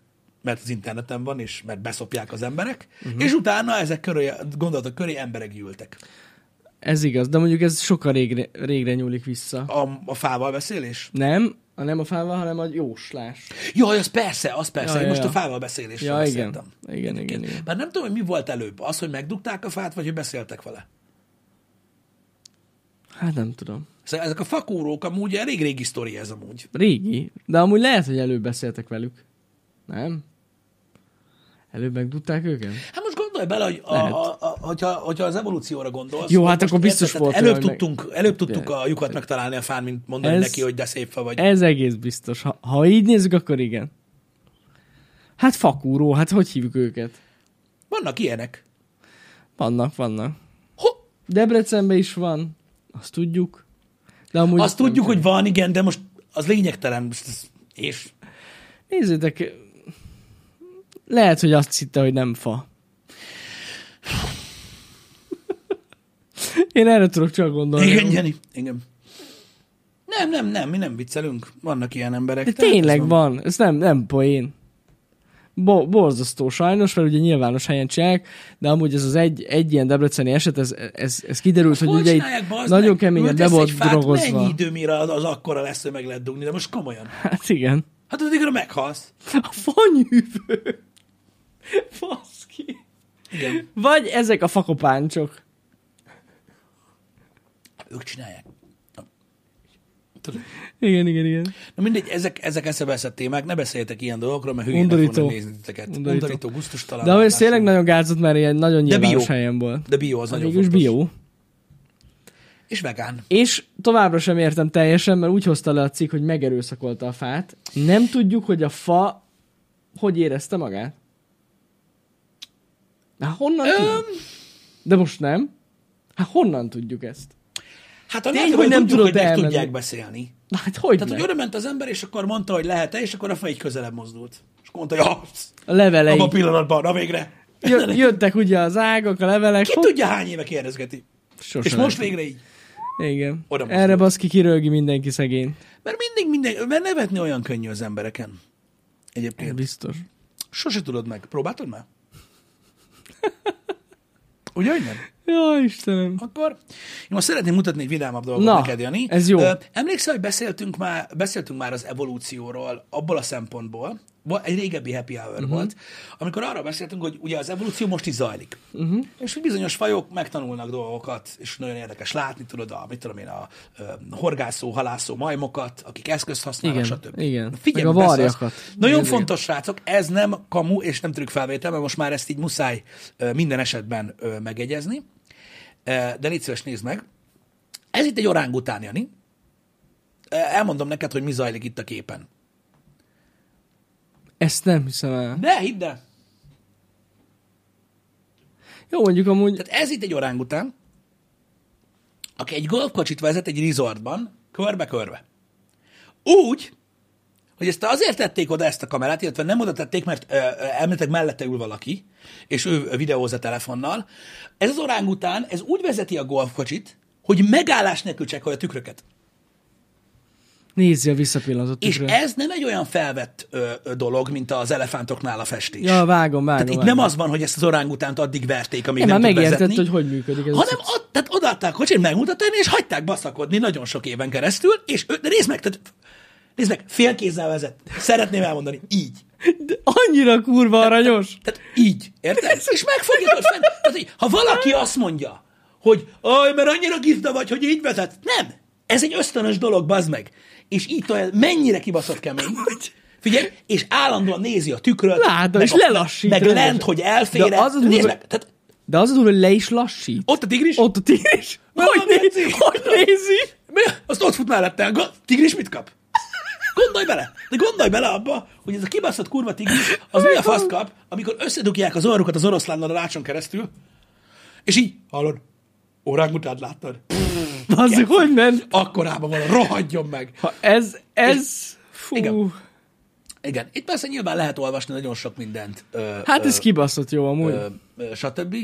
S2: mert az interneten van, és mert beszopják az emberek, uh-huh. és utána ezek köré, gondolatok köré emberek gyűltek.
S1: Ez igaz, de mondjuk ez sokkal régre, régre nyúlik vissza.
S2: A, a fával beszélés?
S1: Nem, a nem a fával, hanem a jóslás.
S2: Jaj, az persze, az persze.
S1: Ja,
S2: Ja,
S1: ja,
S2: most
S1: ja.
S2: a fával beszélésről
S1: Ja, igen.
S2: beszéltem.
S1: Igen, igen, igen.
S2: Bár nem tudom, hogy mi volt előbb. Az, hogy megdugták a fát, vagy hogy beszéltek vele.
S1: Hát nem tudom.
S2: Szóval ezek a fakórók amúgy elég régi sztori ez amúgy.
S1: Régi, de amúgy lehet, hogy előbb beszéltek velük. Nem? Előbb megdudták őket?
S2: Hát gondolj bele, hogy a, a, a, hogyha, hogyha az evolúcióra gondolsz.
S1: Jó, hát akkor biztos volt
S2: Előbb tudtunk, előbb tudtuk a lyukat megtalálni a fán, mint mondani
S1: Ez-
S2: neki, hogy de szép fa vagy.
S1: Ez egész biztos. Ha, ha így nézzük, akkor igen. Hát fakúró, hát hogy hívjuk őket?
S2: Vannak ilyenek.
S1: Vannak, vannak.
S2: Ho,
S1: Debrecenben is van, azt tudjuk. De amúgy
S2: azt tudjuk, hogy van, igen, de most az lényegtelen. És
S1: Nézzétek, lehet, hogy azt hitte, hogy nem fa. Én erre tudok csak gondolni.
S2: igen, Jani, igen. Nem, nem, nem, mi nem viccelünk. Vannak ilyen emberek.
S1: De
S2: ez
S1: tényleg van, ez nem, nem poén. Bo- borzasztó sajnos, mert ugye nyilvános helyen csinálják, de amúgy ez az egy, egy ilyen debreceni eset, ez, ez, ez kiderült, hogy
S2: Hol
S1: ugye itt nagyon keményen be volt drogozva.
S2: Mennyi idő, mire az, az akkora lesz, hogy meg lehet dugni, de most komolyan.
S1: Hát igen.
S2: Hát addigra meghalsz.
S1: A fanyűvő. Faszki.
S2: Igen.
S1: Vagy ezek a fakopáncsok.
S2: Ők csinálják. Tudod.
S1: Igen, igen, igen.
S2: Na mindegy, ezek, ezek eszebeszett témák, ne beszéljetek ilyen dolgokról, mert hülyének
S1: Undorító.
S2: fognak nézni titeket.
S1: Undorító.
S2: Undorító, gusztustalan.
S1: De ez tényleg nagyon gázott, mert ilyen nagyon
S2: De
S1: nyilvános
S2: bio.
S1: helyen volt.
S2: De bio az
S1: Hát
S2: nagyon fontos.
S1: bio.
S2: És vegán.
S1: És továbbra sem értem teljesen, mert úgy hozta le a cikk, hogy megerőszakolta a fát. Nem tudjuk, hogy a fa hogy érezte magát. Hát honnan
S2: Öm,
S1: tudjuk? De most nem. Hát honnan tudjuk ezt?
S2: hát a
S1: Tény, hogy nem
S2: tudjuk,
S1: tudod
S2: hogy meg tudják beszélni.
S1: Hát hogy
S2: Tehát,
S1: meg?
S2: hogy oda ment az ember, és akkor mondta, hogy lehet-e, és akkor a fej közelebb mozdult. És mondta, hogy
S1: A levelei.
S2: abban a pillanatban, na végre.
S1: Jö- jöttek ugye az ágak, a levelek.
S2: Ki
S1: Hopp,
S2: tudja, hány éve kérdezgeti.
S1: Sose
S2: és most végre így.
S1: Igen.
S2: Oda mozdult.
S1: Erre baszki kirölgi mindenki szegény.
S2: Mert mindig minden, mert nevetni olyan könnyű az embereken. Egyébként.
S1: Biztos.
S2: Sose tudod meg. Próbáltad már? Ugye, hogy nem?
S1: Ja, Istenem.
S2: Akkor én most szeretném mutatni egy vidámabb dolgot
S1: Na,
S2: neked, Jani.
S1: ez jó.
S2: Emlékszel, hogy beszéltünk már, beszéltünk már az evolúcióról abból a szempontból, egy régebbi happy hour uh-huh. volt, amikor arra beszéltünk, hogy ugye az evolúció most is zajlik. Uh-huh. És hogy bizonyos fajok megtanulnak dolgokat, és nagyon érdekes látni, tudod, a, mit tudom én, a, a horgászó, halászó majmokat, akik eszközt használnak,
S1: Igen,
S2: stb.
S1: igen.
S2: Figyelj,
S1: Meg a varjakat.
S2: Nagyon
S1: Igen,
S2: fontos, srácok, ez nem kamu és nem trükk felvétel, mert most már ezt így muszáj minden esetben megegyezni. De légy szíves, nézd meg. Ez itt egy orángután, Jani. Ö, Elmondom neked, hogy mi zajlik itt a képen.
S1: Ezt nem hiszem el.
S2: De hidd el.
S1: Jó, mondjuk amúgy...
S2: Tehát ez itt egy orángután, aki egy golfkocsit vezet egy resortban, körbe-körbe. Úgy, hogy ezt azért tették oda ezt a kamerát, illetve nem oda tették, mert ö, mellette ül valaki, és ő videóz a telefonnal. Ez az orángután, ez úgy vezeti a golfkocsit, hogy megállás nélkül csekkolja a tükröket.
S1: Nézzi a visszapillantott
S2: És
S1: tükre.
S2: ez nem egy olyan felvett ö, ö, dolog, mint az elefántoknál a festés.
S1: Ja, vágom, vágom.
S2: Tehát itt
S1: vágom.
S2: nem az van, hogy ezt az orángutánt addig verték, amíg nem,
S1: már
S2: tud vezetni,
S1: hogy hogy működik ez.
S2: hanem ott, tehát odaadták kocsit, megmutatták, és hagyták baszakodni nagyon sok éven keresztül, és ő, de nézd meg, tehát, nézd meg, fél kézzel vezet. Szeretném elmondani, így.
S1: De annyira kurva aranyos.
S2: Tehát így, érted? És megfogja ott fenn. Tehát, hogy ha valaki azt mondja, hogy aj, mert annyira gizda vagy, hogy így vezet. Nem. Ez egy ösztönös dolog, bazd meg. És így olyan, mennyire kibaszott kemény. Figyelj, és állandóan nézi a tükröt.
S1: Látom,
S2: meg
S1: és
S2: a-
S1: lelassít
S2: Meg
S1: rendesen.
S2: lent, hogy elfére.
S1: De az az
S2: Nézd meg, tehát
S1: De az a durva, hogy le is lassít.
S2: ott a tigris.
S1: Ott a tigris.
S2: Na,
S1: Hogy, nézi? hogy nézi?
S2: Mi? Azt ott fut mellette. Go- tigris mit kap? Gondolj bele, de gondolj bele abba, hogy ez a kibaszott kurva tigris, az mi a fasz kap, amikor összedugják az orrukat az oroszlánnal a rácson keresztül, és így, hallod, orángutánt láttad?
S1: Az hogy ment?
S2: Akkorában van, rohadjon meg.
S1: Ha ez, ez... Fú.
S2: Igen. Igen, itt persze nyilván lehet olvasni nagyon sok mindent. Ö,
S1: Hát
S2: ö,
S1: ez kibaszott jó amúgy.
S2: ö, ö, stb.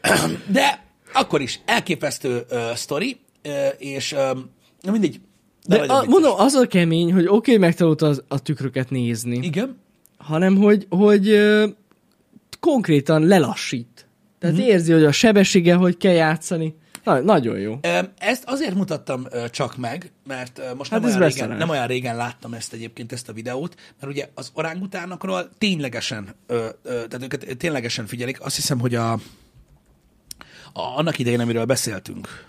S2: De akkor is elképesztő ö, sztori, ö, és ö, na mindegy. De,
S1: De a, mondom, az a kemény, hogy oké, okay, megtanulta az, a tükröket nézni,
S2: Igen,
S1: hanem hogy, hogy ö, konkrétan lelassít. Tehát mm-hmm. érzi, hogy a sebességgel hogy kell játszani. Na, nagyon jó.
S2: Ezt azért mutattam csak meg, mert most nem,
S1: Hát ez
S2: olyan régen, nem olyan régen láttam ezt egyébként, ezt a videót, mert ugye az orángutánokról ténylegesen, tehát őket ténylegesen figyelik. Azt hiszem, hogy a, a annak idején, amiről beszéltünk,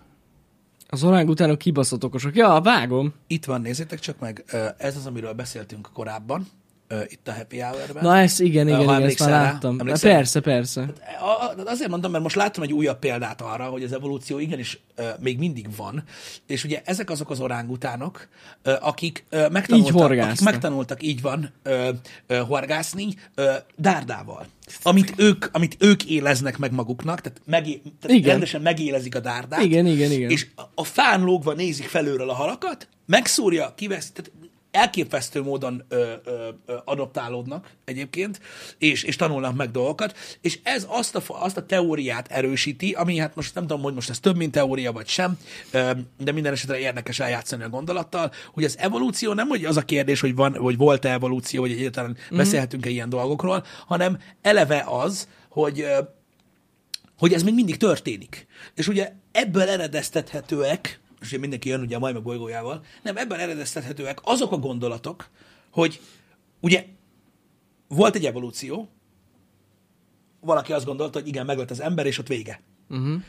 S1: Az orángutánok kibaszott okosak. Ja, vágom.
S2: itt van, nézzétek csak meg, ez az, amiről beszéltünk korábban, ö, itt a Happy Hour-ben.
S1: Na ez igen, igen, igen, ezt már
S2: rá?
S1: láttam. Na,
S2: Emlékszel?
S1: persze, persze.
S2: A- Azért mondom, mert most láttam egy újabb példát arra, hogy az evolúció igenis ö, még mindig van, és ugye ezek azok az orángutánok, ö, akik ö, megtanultak,
S1: Így
S2: akik megtanultak, így van, ö, ö, horgászni ö, dárdával. Amit ők, amit ők éleznek meg maguknak, tehát, megé, tehát
S1: Igen.
S2: rendesen megélezik a dárdát.
S1: Igen, igen, igen.
S2: És a- fán lógva nézik felülről a halakat, megszúrja, kivesz, tehát elképesztő módon ö, ö, ö, adoptálódnak egyébként, és, és tanulnak meg dolgokat, és ez azt a, azt a teóriát erősíti, ami hát most nem tudom, hogy most ez több, mint teória, vagy sem, ö, de minden esetre érdekes eljátszani a gondolattal, hogy az evolúció nem hogy az a kérdés, hogy van, vagy volt-e evolúció, vagy egyáltalán mm. beszélhetünk-e ilyen dolgokról, hanem eleve az, hogy hogy ez még mindig történik. És ugye ebből eredeztethetőek, és mindenki jön ugye a majmok bolygójával, nem, ebből eredeztethetőek azok a gondolatok, hogy ugye volt egy evolúció, valaki azt gondolta, hogy igen, meglett az ember, és ott vége.
S1: Uh-huh.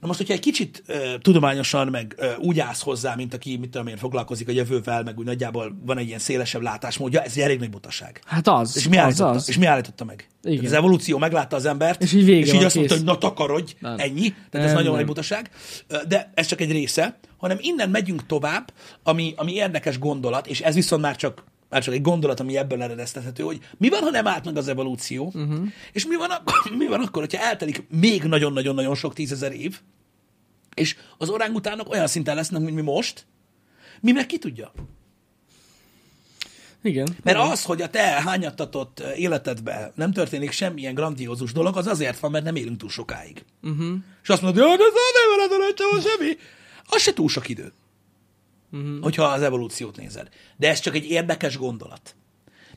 S2: Na most, hogyha egy kicsit ö, tudományosan, meg ö, úgy állsz hozzá, mint aki, mit tudom én, foglalkozik a jövővel, meg úgy nagyjából van egy ilyen szélesebb látásmódja, ez egy elég nagy butaság.
S1: Hát az,
S2: És mi,
S1: az,
S2: állította,
S1: az.
S2: és mi állította meg?
S1: Igen.
S2: Az evolúció meglátta az embert,
S1: És így vége
S2: és így azt mondta,
S1: kész.
S2: hogy na takarodj,
S1: Nem.
S2: ennyi. Tehát ez
S1: Nem,
S2: nagyon
S1: nem.
S2: nagy butaság. De ez csak egy része, hanem innen megyünk tovább, ami, ami érdekes gondolat, és ez viszont már csak már csak egy gondolat, ami ebből eredeztethető, hogy mi van, ha nem állt meg az evolúció, uh-huh. és mi van, akkor, mi van akkor, hogyha eltelik még nagyon-nagyon-nagyon sok tízezer év, és az orángutánok olyan szinten lesznek, mint mi most, mi meg ki tudja?
S1: Igen.
S2: Mert az, hogy a te hányattatott életedben nem történik semmilyen grandiózus dolog, az azért van, mert nem élünk túl sokáig. Uh-huh. És azt mondod, hogy de ez nem veled semmi. Az se túl sok idő. Uh-huh. Hogyha az evolúciót nézed. De ez csak egy érdekes gondolat.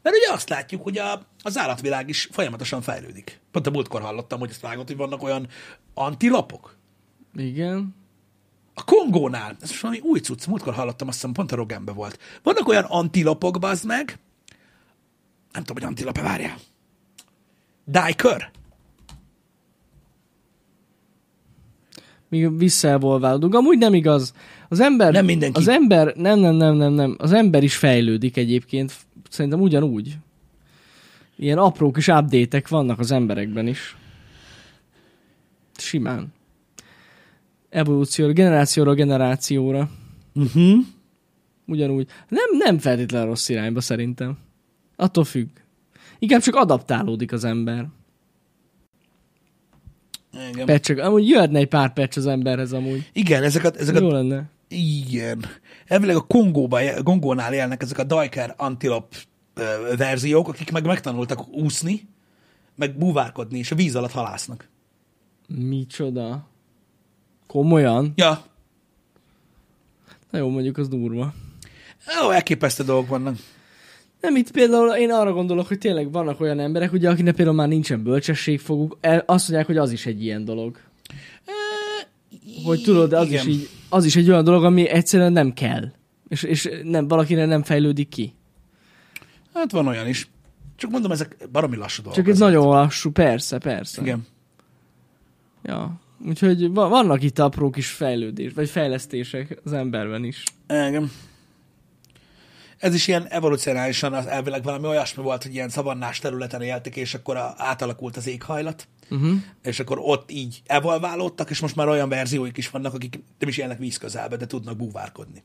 S2: Mert ugye azt látjuk, hogy a, az állatvilág is folyamatosan fejlődik. Pont a múltkor hallottam, hogy ezt vágott, hogy vannak olyan antilapok.
S1: Igen.
S2: A Kongónál, ez most valami új cucc, múltkor hallottam, azt hiszem pont a Rogenbe volt. Vannak olyan antilapok, bazd meg, nem tudom, hogy antilape, várjál. Diker.
S1: Míg visszaevolválódunk. Amúgy nem igaz. Az ember...
S2: Nem mindenki.
S1: Az ember... Nem, nem, nem, nem, nem. Az ember is fejlődik egyébként. Szerintem ugyanúgy. Ilyen apró kis update vannak az emberekben is. Simán. Evolúcióra, generációra, generációra.
S2: Uh-huh.
S1: Ugyanúgy. Nem, nem feltétlenül rossz irányba szerintem. Attól függ. Inkább csak adaptálódik az ember.
S2: Igen.
S1: Pecsek. Amúgy jöhetne egy pár pecs az emberhez amúgy.
S2: Igen, ezeket, ezeket
S1: Jó lenne.
S2: Igen. Elvileg a Kongóban, Kongónál élnek ezek a Diker antilop verziók, akik meg megtanultak úszni, meg búvárkodni, és a víz alatt halásznak.
S1: Micsoda? Komolyan?
S2: Ja.
S1: Na jó, mondjuk az durva.
S2: Ó, elképesztő dolgok vannak.
S1: Nem, itt például én arra gondolok, hogy tényleg vannak olyan emberek, ugye, akinek például már nincsen bölcsességfoguk, azt mondják, hogy az is egy ilyen dolog. Hogy tudod, az
S2: Igen.
S1: is, így, az is egy olyan dolog, ami egyszerűen nem kell. És, és nem, valakinek nem fejlődik ki.
S2: Hát van olyan is. Csak mondom, ezek baromi lassú dolgok.
S1: Csak ez nagyon lassú, persze, persze.
S2: Igen.
S1: Ja. Úgyhogy va- vannak itt apró kis fejlődés, vagy fejlesztések az emberben is.
S2: Igen. Ez is ilyen evolucionálisan az elvileg valami olyasmi volt, hogy ilyen szavannás területen éltek, és akkor a, átalakult az éghajlat,
S1: Uh-huh.
S2: és akkor ott így evolválódtak, és most már olyan verzióik is vannak, akik nem is élnek víz közelbe, de tudnak búvárkodni.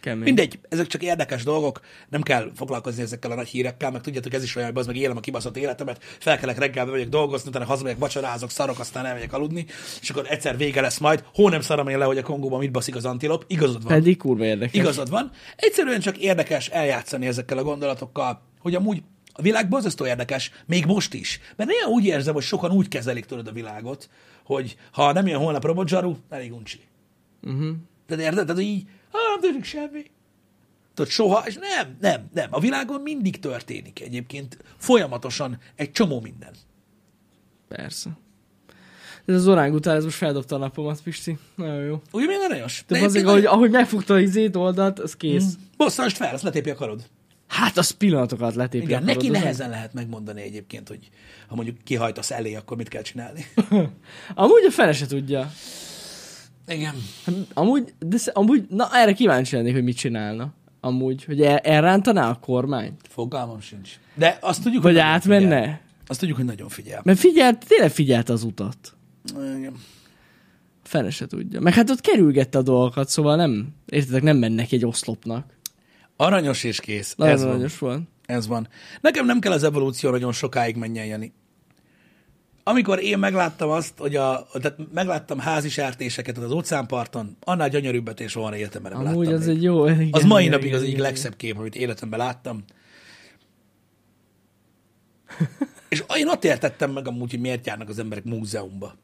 S1: Kemény.
S2: Mindegy, ezek csak érdekes dolgok, nem kell foglalkozni ezekkel a nagy hírekkel, meg tudjátok, ez is olyan, hogy az meg élem a kibaszott életemet, felkelek reggel, bemegyek dolgozni, utána hazamegyek, vacsorázok, szarok, aztán elmegyek aludni, és akkor egyszer vége lesz majd, hó nem szarom én le, hogy a Kongóban mit baszik az antilop, igazad van.
S1: Pedig kurva érdekes.
S2: Igazad van. Egyszerűen csak érdekes eljátszani ezekkel a gondolatokkal, hogy amúgy a világ borzasztó érdekes, még most is. Mert néha úgy érzem, hogy sokan úgy kezelik tudod a világot, hogy ha nem jön holnap robotzsaru, elég uncsi.
S1: Uh-huh.
S2: De érted? Tehát, így, ah, nem történik semmi. Tudod, soha, és nem, nem, nem. A világon mindig történik egyébként folyamatosan egy csomó minden.
S1: Persze. Ez az orángután, ez most feldobta a napomat, Pisti. Nagyon jó.
S2: Ugye milyen aranyos?
S1: De azért, ahogy, ahogy megfogta az izét oldalt, az kész. Mm.
S2: Bosszanst fel, azt letépi a karod.
S1: Hát az pillanatokat letépje.
S2: Igen, neki
S1: az
S2: nehezen lehet megmondani egyébként, hogy ha mondjuk kihajtasz elé, akkor mit kell csinálni.
S1: nem- Amúgy a fele se tudja.
S2: Igen.
S1: Amúgy, de amúgy, na erre kíváncsi lennék, hogy mit csinálna. Amúgy, hogy el, elrántaná a kormányt?
S2: Fogalmam sincs. De azt tudjuk,
S1: Vagy
S2: hogy
S1: átmenne?
S2: Figyel. Azt tudjuk, hogy nagyon figyel.
S1: Mert figyelt, tényleg figyelt az utat.
S2: Igen.
S1: Fene se tudja. Meg hát ott kerülgette a dolgokat, szóval nem, értitek, nem mennek egy oszlopnak.
S2: Aranyos és kész.
S1: Nagyon
S2: Ez van.
S1: aranyos volt.
S2: Ez van. Nekem nem kell az evolúció nagyon sokáig menjen, Jani. Amikor én megláttam azt, hogy a, tehát megláttam házi sertéseket az óceánparton, annál gyönyörűbbet és soha életemben nem
S1: Amúgy
S2: láttam
S1: az
S2: még.
S1: egy jó... Igen,
S2: Az mai
S1: igen,
S2: napig az
S1: igen,
S2: egyik
S1: igen.
S2: legszebb kép, amit életemben láttam. És én ott értettem meg amúgy, hogy miért járnak az emberek múzeumba.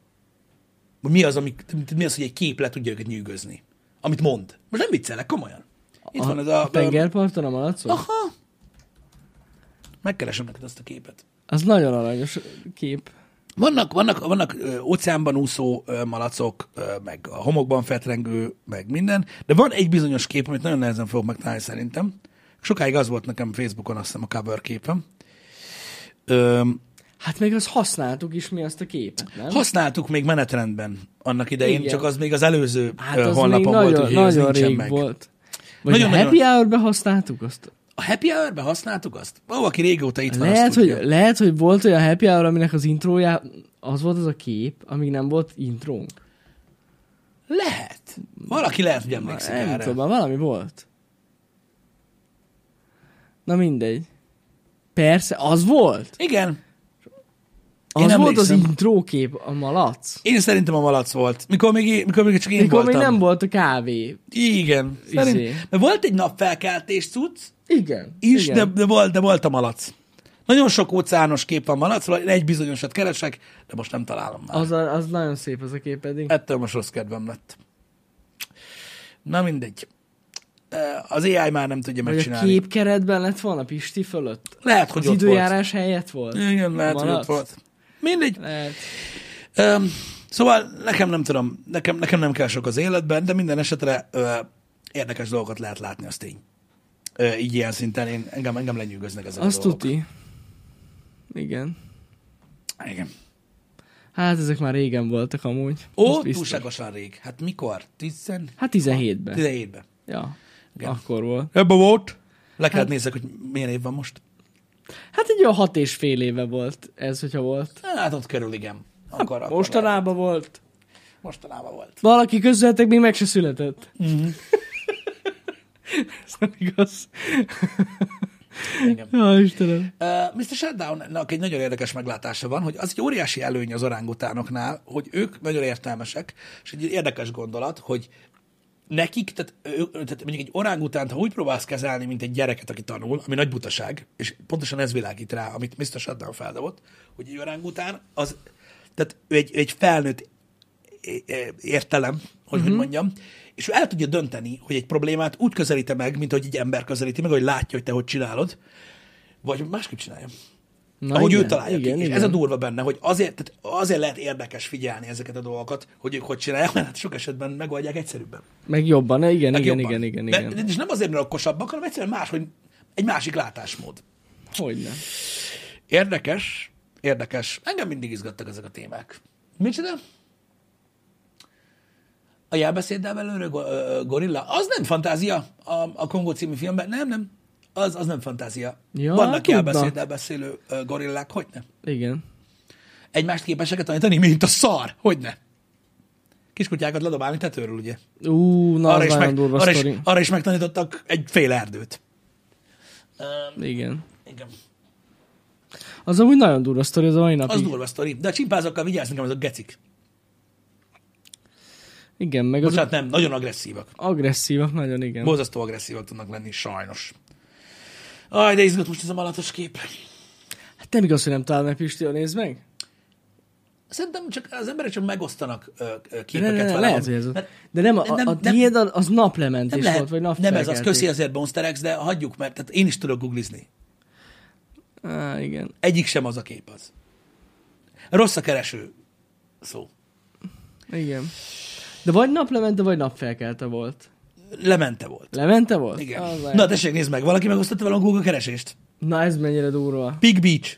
S2: Mi az, ami, mi az, hogy egy kép le tudja őket nyűgözni. Amit mond. Most nem viccelek, komolyan. Itt
S1: a,
S2: van ez a...
S1: a tengerparton a malacon?
S2: Aha. Megkeresem neked azt a képet.
S1: Az nagyon aranyos kép.
S2: Vannak, vannak, vannak ö, óceánban úszó ö, malacok, ö, meg a homokban fetrengő, meg minden, de van egy bizonyos kép, amit nagyon nehezen fogok megtalálni szerintem. Sokáig az volt nekem Facebookon azt hiszem a cover képem. Ö,
S1: Hát még azt használtuk is mi azt a képet, nem?
S2: használtuk még menetrendben annak idején,
S1: Igen.
S2: csak az még az előző
S1: hát az még
S2: honlapon volt,
S1: nagyon,
S2: úgyhogy az
S1: nagyon
S2: nincsen
S1: rég
S2: meg.
S1: volt.
S2: Nagyon-
S1: a happy hour-be használtuk azt?
S2: A Happy Hour-ben használtuk azt? Ó, aki régóta itt van,
S1: Lehet
S2: azt
S1: hogy,
S2: tudja.
S1: lehet, hogy volt olyan happy hour, aminek az intrója, az volt az a kép, amíg nem volt intrónk.
S2: Lehet. Valaki lehet, hogy emlékszik
S1: Nem
S2: erre.
S1: tudom, valami volt. Na mindegy. Persze, az volt?
S2: Igen.
S1: Az
S2: Én
S1: volt az
S2: emlékszem.
S1: intrókép, a malac.
S2: Én szerintem a malac volt. Mikor még, mikor még csak én
S1: Mikor
S2: voltam.
S1: még nem volt a kávé.
S2: Igen. Szerint,
S1: Izé.
S2: mert volt egy napfelkeltés cucc,
S1: Igen.
S2: is,
S1: igen.
S2: de, de, volt, de volt a malac. Nagyon sok óceános kép van malacról, én egy bizonyosat keresek, de most nem találom már.
S1: Az, a, az nagyon szép az a kép pedig.
S2: Ettől most rossz kedvem lett. Na mindegy. Az AI már nem tudja
S1: Vagy a
S2: megcsinálni.
S1: képkeretben lett volna Pisti fölött?
S2: Lehet, hogy
S1: Az
S2: ott
S1: időjárás helyett volt?
S2: volt. Igen, lehet, hogy ott volt. Mindegy.
S1: Lehet.
S2: Um, szóval nekem nem tudom, nekem, nekem nem kell sok az életben, de minden esetre ö, érdekes dolgokat lehet látni, az tény. Ö, így ilyen szinten én, engem, engem lenyűgöznek ezek
S1: Azt
S2: a dolgok.
S1: tuti. Igen.
S2: Igen.
S1: Hát ezek már régen voltak amúgy.
S2: Ó, túlságosan rég. Hát mikor? Tizen...
S1: Hát 17-ben.
S2: 17-ben.
S1: Ja.
S2: Igen.
S1: Akkor volt.
S2: Ebben volt. Le kellett nézzek, hogy milyen év van most.
S1: Hát egy olyan hat és fél éve volt ez, hogyha volt.
S2: Hát ott körül, igen. Akkor, akkor
S1: Mostanában volt.
S2: lehet. Mostanában volt.
S1: Valaki közületek még meg se született.
S2: Mhm.
S1: ez nem igaz.
S2: Igen.
S1: Ja, Istenem.
S2: Uh, Mr. Shutdown-nak egy nagyon érdekes meglátása van, hogy az egy óriási előny az orángutánoknál, hogy ők nagyon értelmesek, és egy érdekes gondolat, hogy nekik, tehát, ő, tehát mondjuk egy orángutánt, ha úgy próbálsz kezelni, mint egy gyereket, aki tanul, ami nagy butaság, és pontosan ez világít rá, amit Mr. Shutdown feldobott, hogy egy orángután, az, tehát ő egy, egy felnőtt értelem, hogy hogy mondjam, és ő el tudja dönteni, hogy egy problémát úgy közelíte meg, mint hogy egy ember közelíti meg, hogy látja, hogy te hogy csinálod, vagy másképp csinálja.
S1: Na
S2: ahogy
S1: igen,
S2: ő találja
S1: igen,
S2: ki. És
S1: igen.
S2: ez a durva benne, hogy azért, tehát azért lehet érdekes figyelni ezeket a dolgokat, hogy ők hogy csinálják, mert hát sok esetben megoldják egyszerűbben.
S1: Meg jobban, igen,
S2: Meg
S1: igen,
S2: jobban.
S1: igen, igen,
S2: De-
S1: igen.
S2: És nem azért, mert okosabbak, hanem egyszerűen más, hogy egy másik látásmód.
S1: Hogyne.
S2: Érdekes, érdekes. Engem mindig izgattak ezek a témák. Micsoda? A jelbeszéddel belőle go- gorilla? Az nem fantázia a, a Kongó című filmben. Nem, nem. Az, az nem fantázia.
S1: Ja,
S2: Vannak
S1: tudnak.
S2: jelbeszéddel beszélő gorillák, hogy ne?
S1: Igen.
S2: Egymást képesek tanítani, mint a szar, hogy ne? Kiskutyákat ledobálni tetőről, ugye?
S1: Ú, na, az
S2: is, meg,
S1: durva
S2: arra, is,
S1: sztori.
S2: arra is megtanítottak egy fél erdőt. Um,
S1: Igen.
S2: igen.
S1: Az amúgy nagyon durva sztori, az a mai napig.
S2: Az durva sztori. De a csimpázokkal vigyázz nekem, azok gecik.
S1: Igen, meg az
S2: Bocsánat, nem, nagyon agresszívak.
S1: agresszívak, nagyon igen.
S2: Borzasztó agresszívak tudnak lenni, sajnos. Aj, de izgat most ez a malatos kép.
S1: Hát nem igaz, hogy nem találod meg, Pisti, nézd meg.
S2: Szerintem csak az emberek csak megosztanak ö, ö, képeket
S1: ne, ne, ne, lehet, hogy ez
S2: Mert
S1: De nem, a,
S2: nem-
S1: a,
S2: nem-
S1: tiéd az az
S2: nem
S1: naplementés
S2: lehet,
S1: volt, vagy
S2: nem ez az,
S1: napfelkeltés.
S2: köszi azért Monster X, de hagyjuk, mert tehát én is tudok googlizni.
S1: Á, igen.
S2: Egyik sem az a kép az. Rossz a kereső szó.
S1: Igen. De vagy naplemente, vagy napfelkelte volt.
S2: Lemente volt.
S1: Lemente volt?
S2: Igen.
S1: Az.
S2: Na tessék, nézd meg, valaki megosztotta vele a Google keresést.
S1: Na ez mennyire durva.
S2: Pig Beach.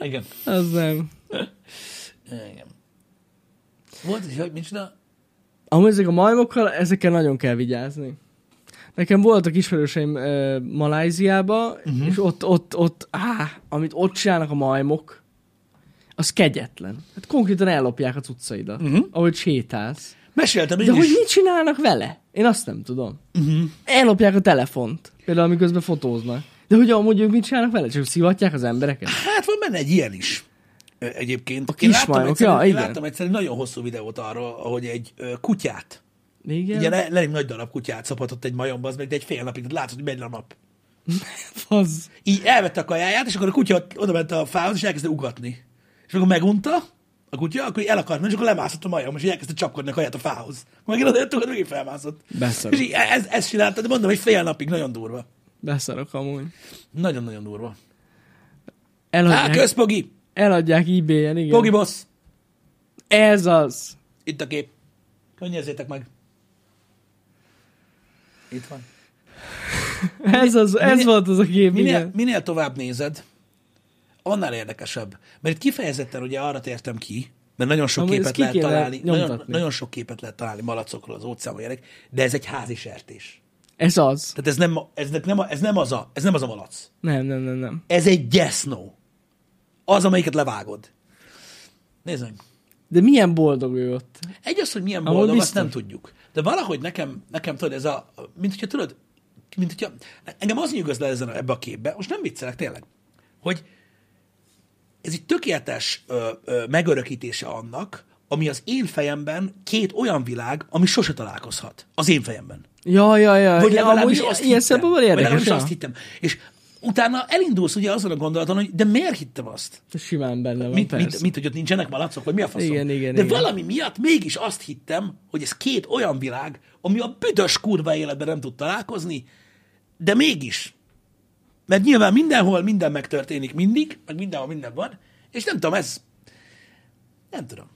S2: Igen.
S1: Az nem.
S2: Igen. Volt egy, hogy micsoda?
S1: Amúgy ezek a majmokkal, ezekkel nagyon kell vigyázni. Nekem voltak ismerőseim uh, Maláziába,
S2: Mhm.
S1: uh-huh. és ott, ott, ott, á, amit ott csinálnak a majmok, az kegyetlen. Hát konkrétan ellopják a cuccaidat,
S2: Mhm.
S1: uh-huh. ahogy sétálsz.
S2: Meséltem én
S1: De hogy
S2: is.
S1: mit csinálnak vele? Én azt nem tudom. Uh-huh. Ellopják a telefont, például amiközben fotóznak. De hogy amúgy ők mit csinálnak vele? Csak szivatják az embereket?
S2: Hát van benne egy ilyen is. Egyébként.
S1: A
S2: Én láttam egyszer,
S1: ja,
S2: én
S1: igen.
S2: láttam egyszer egy nagyon hosszú videót arról, ahogy egy kutyát,
S1: Igen.
S2: ugye ne, elég nagy darab kutyát szapatott egy majomba, az meg de egy fél napig, látod, hogy megy le a nap.
S1: Az.
S2: Így elvette a kajáját, és akkor a kutya oda ment a fához, és elkezdte ugatni. És akkor megunta a kutya, akkor el akart menni, és akkor lemászott a majom, és így elkezdte csapkodni a kaját a fához. Megint oda jött, akkor megint felmászott.
S1: Beszarok.
S2: És így ez, ezt csinálta, de mondom, hogy fél napig nagyon durva.
S1: Beszarok amúgy.
S2: Nagyon-nagyon durva. Á,
S1: Eladják,
S2: kösz, Pogi!
S1: eladják eBay-en, igen.
S2: Pogi boss!
S1: Ez az.
S2: Itt a kép. Könnyezzétek meg. Itt van.
S1: Ez, az, ez
S2: minél-
S1: volt az a kép,
S2: Minél,
S1: igen.
S2: minél tovább nézed, annál érdekesebb. Mert itt kifejezetten ugye arra tértem ki, mert nagyon sok
S1: Amúgy
S2: képet lehet találni, nagyon,
S1: nyomtatni.
S2: nagyon sok képet lehet találni malacokról az óceánban, ilyenek, de ez egy házi sertés.
S1: Ez az.
S2: Tehát ez nem, ez nem, ez nem, az, a, ez nem az a malac.
S1: Nem, nem, nem, nem.
S2: Ez egy gyesznó. Az, amelyiket levágod. Meg.
S1: De milyen boldog ő ott.
S2: Egy az, hogy milyen boldog, azt
S1: biztos.
S2: nem tudjuk. De valahogy nekem, nekem tudod, ez a, mint hogyha tudod, mint hogyha, engem az nyugodt le ezen, a- ebbe a képbe, most nem viccelek tényleg, hogy ez egy tökéletes ö, ö, megörökítése annak, ami az én fejemben két olyan világ, ami sose találkozhat. Az én fejemben.
S1: Ja, ja, ja.
S2: Vagy
S1: ja,
S2: legalábbis
S1: amúgy
S2: azt
S1: ilyen
S2: hittem. Vagy
S1: érdekes.
S2: legalábbis
S1: Ja.
S2: azt hittem. És utána elindulsz ugye azon a gondolaton, hogy de miért hittem azt?
S1: Simán benne van,
S2: Mint,
S1: persze.
S2: mint, mint, hogy ott nincsenek malacok, vagy mi a faszom?
S1: Igen, igen,
S2: De
S1: igen.
S2: valami miatt mégis azt hittem, hogy ez két olyan világ, ami a büdös kurva életben nem tud találkozni, de mégis. Mert nyilván mindenhol minden megtörténik mindig, meg mindenhol minden van, és nem tudom, ez... Nem tudom.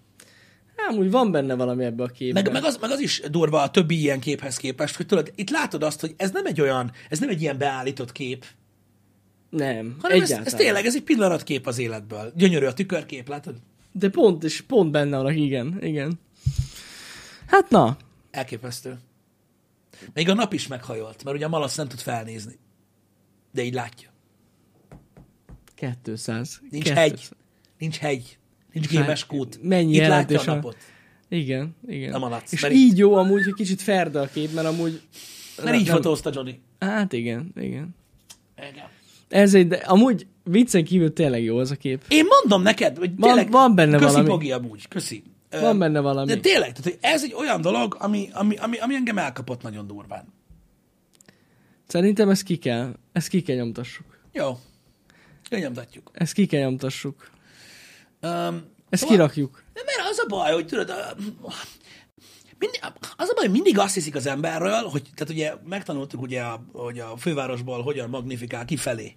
S1: Hát, amúgy van benne valami ebbe a képben.
S2: Meg, meg, az, meg az is durva a többi ilyen képhez képest, hogy tudod, itt látod azt, hogy ez nem egy olyan, ez nem egy ilyen beállított kép,
S1: Nem,
S2: hanem ez,
S1: egyáltalán.
S2: ez tényleg, ez egy pillanatkép az életből. Gyönyörű a tükörkép, látod?
S1: De pont, és pont benne vannak, igen, igen. Hát na,
S2: Elképesztő. Még a nap is meghajolt, mert ugye a malac nem tud felnézni. De így látja.
S1: 200.
S2: Nincs
S1: 200.
S2: hegy. Nincs hegy. Nincs gémes kút.
S1: Mennyi
S2: Itt látja a napot.
S1: Igen, igen.
S2: A malac,
S1: És
S2: mert
S1: így jó amúgy, hogy kicsit ferde a kép, mert amúgy...
S2: Mert így fotózta Johnny.
S1: Hát igen, igen.
S2: Igen.
S1: Ez egy, de amúgy viccen kívül tényleg jó az a kép.
S2: Én mondom neked, hogy
S1: Van-
S2: tényleg,
S1: van benne
S2: köszi
S1: valami.
S2: Bogi amúgy, köszi.
S1: Van benne valami.
S2: De tényleg, tehát, hogy ez egy olyan dolog, ami, ami, ami, ami engem elkapott nagyon durván.
S1: Szerintem ezt ki kell, ezt ki kell nyomtassuk.
S2: Jó. Nyomtatjuk.
S1: Ezt ki kell nyomtassuk.
S2: Um,
S1: Ezt kirakjuk.
S2: Mert az a baj, hogy tudod, mindig, az a baj, hogy mindig azt hiszik az emberről, hogy tehát ugye megtanultuk ugye, a, hogy a fővárosból hogyan magnifikál kifelé,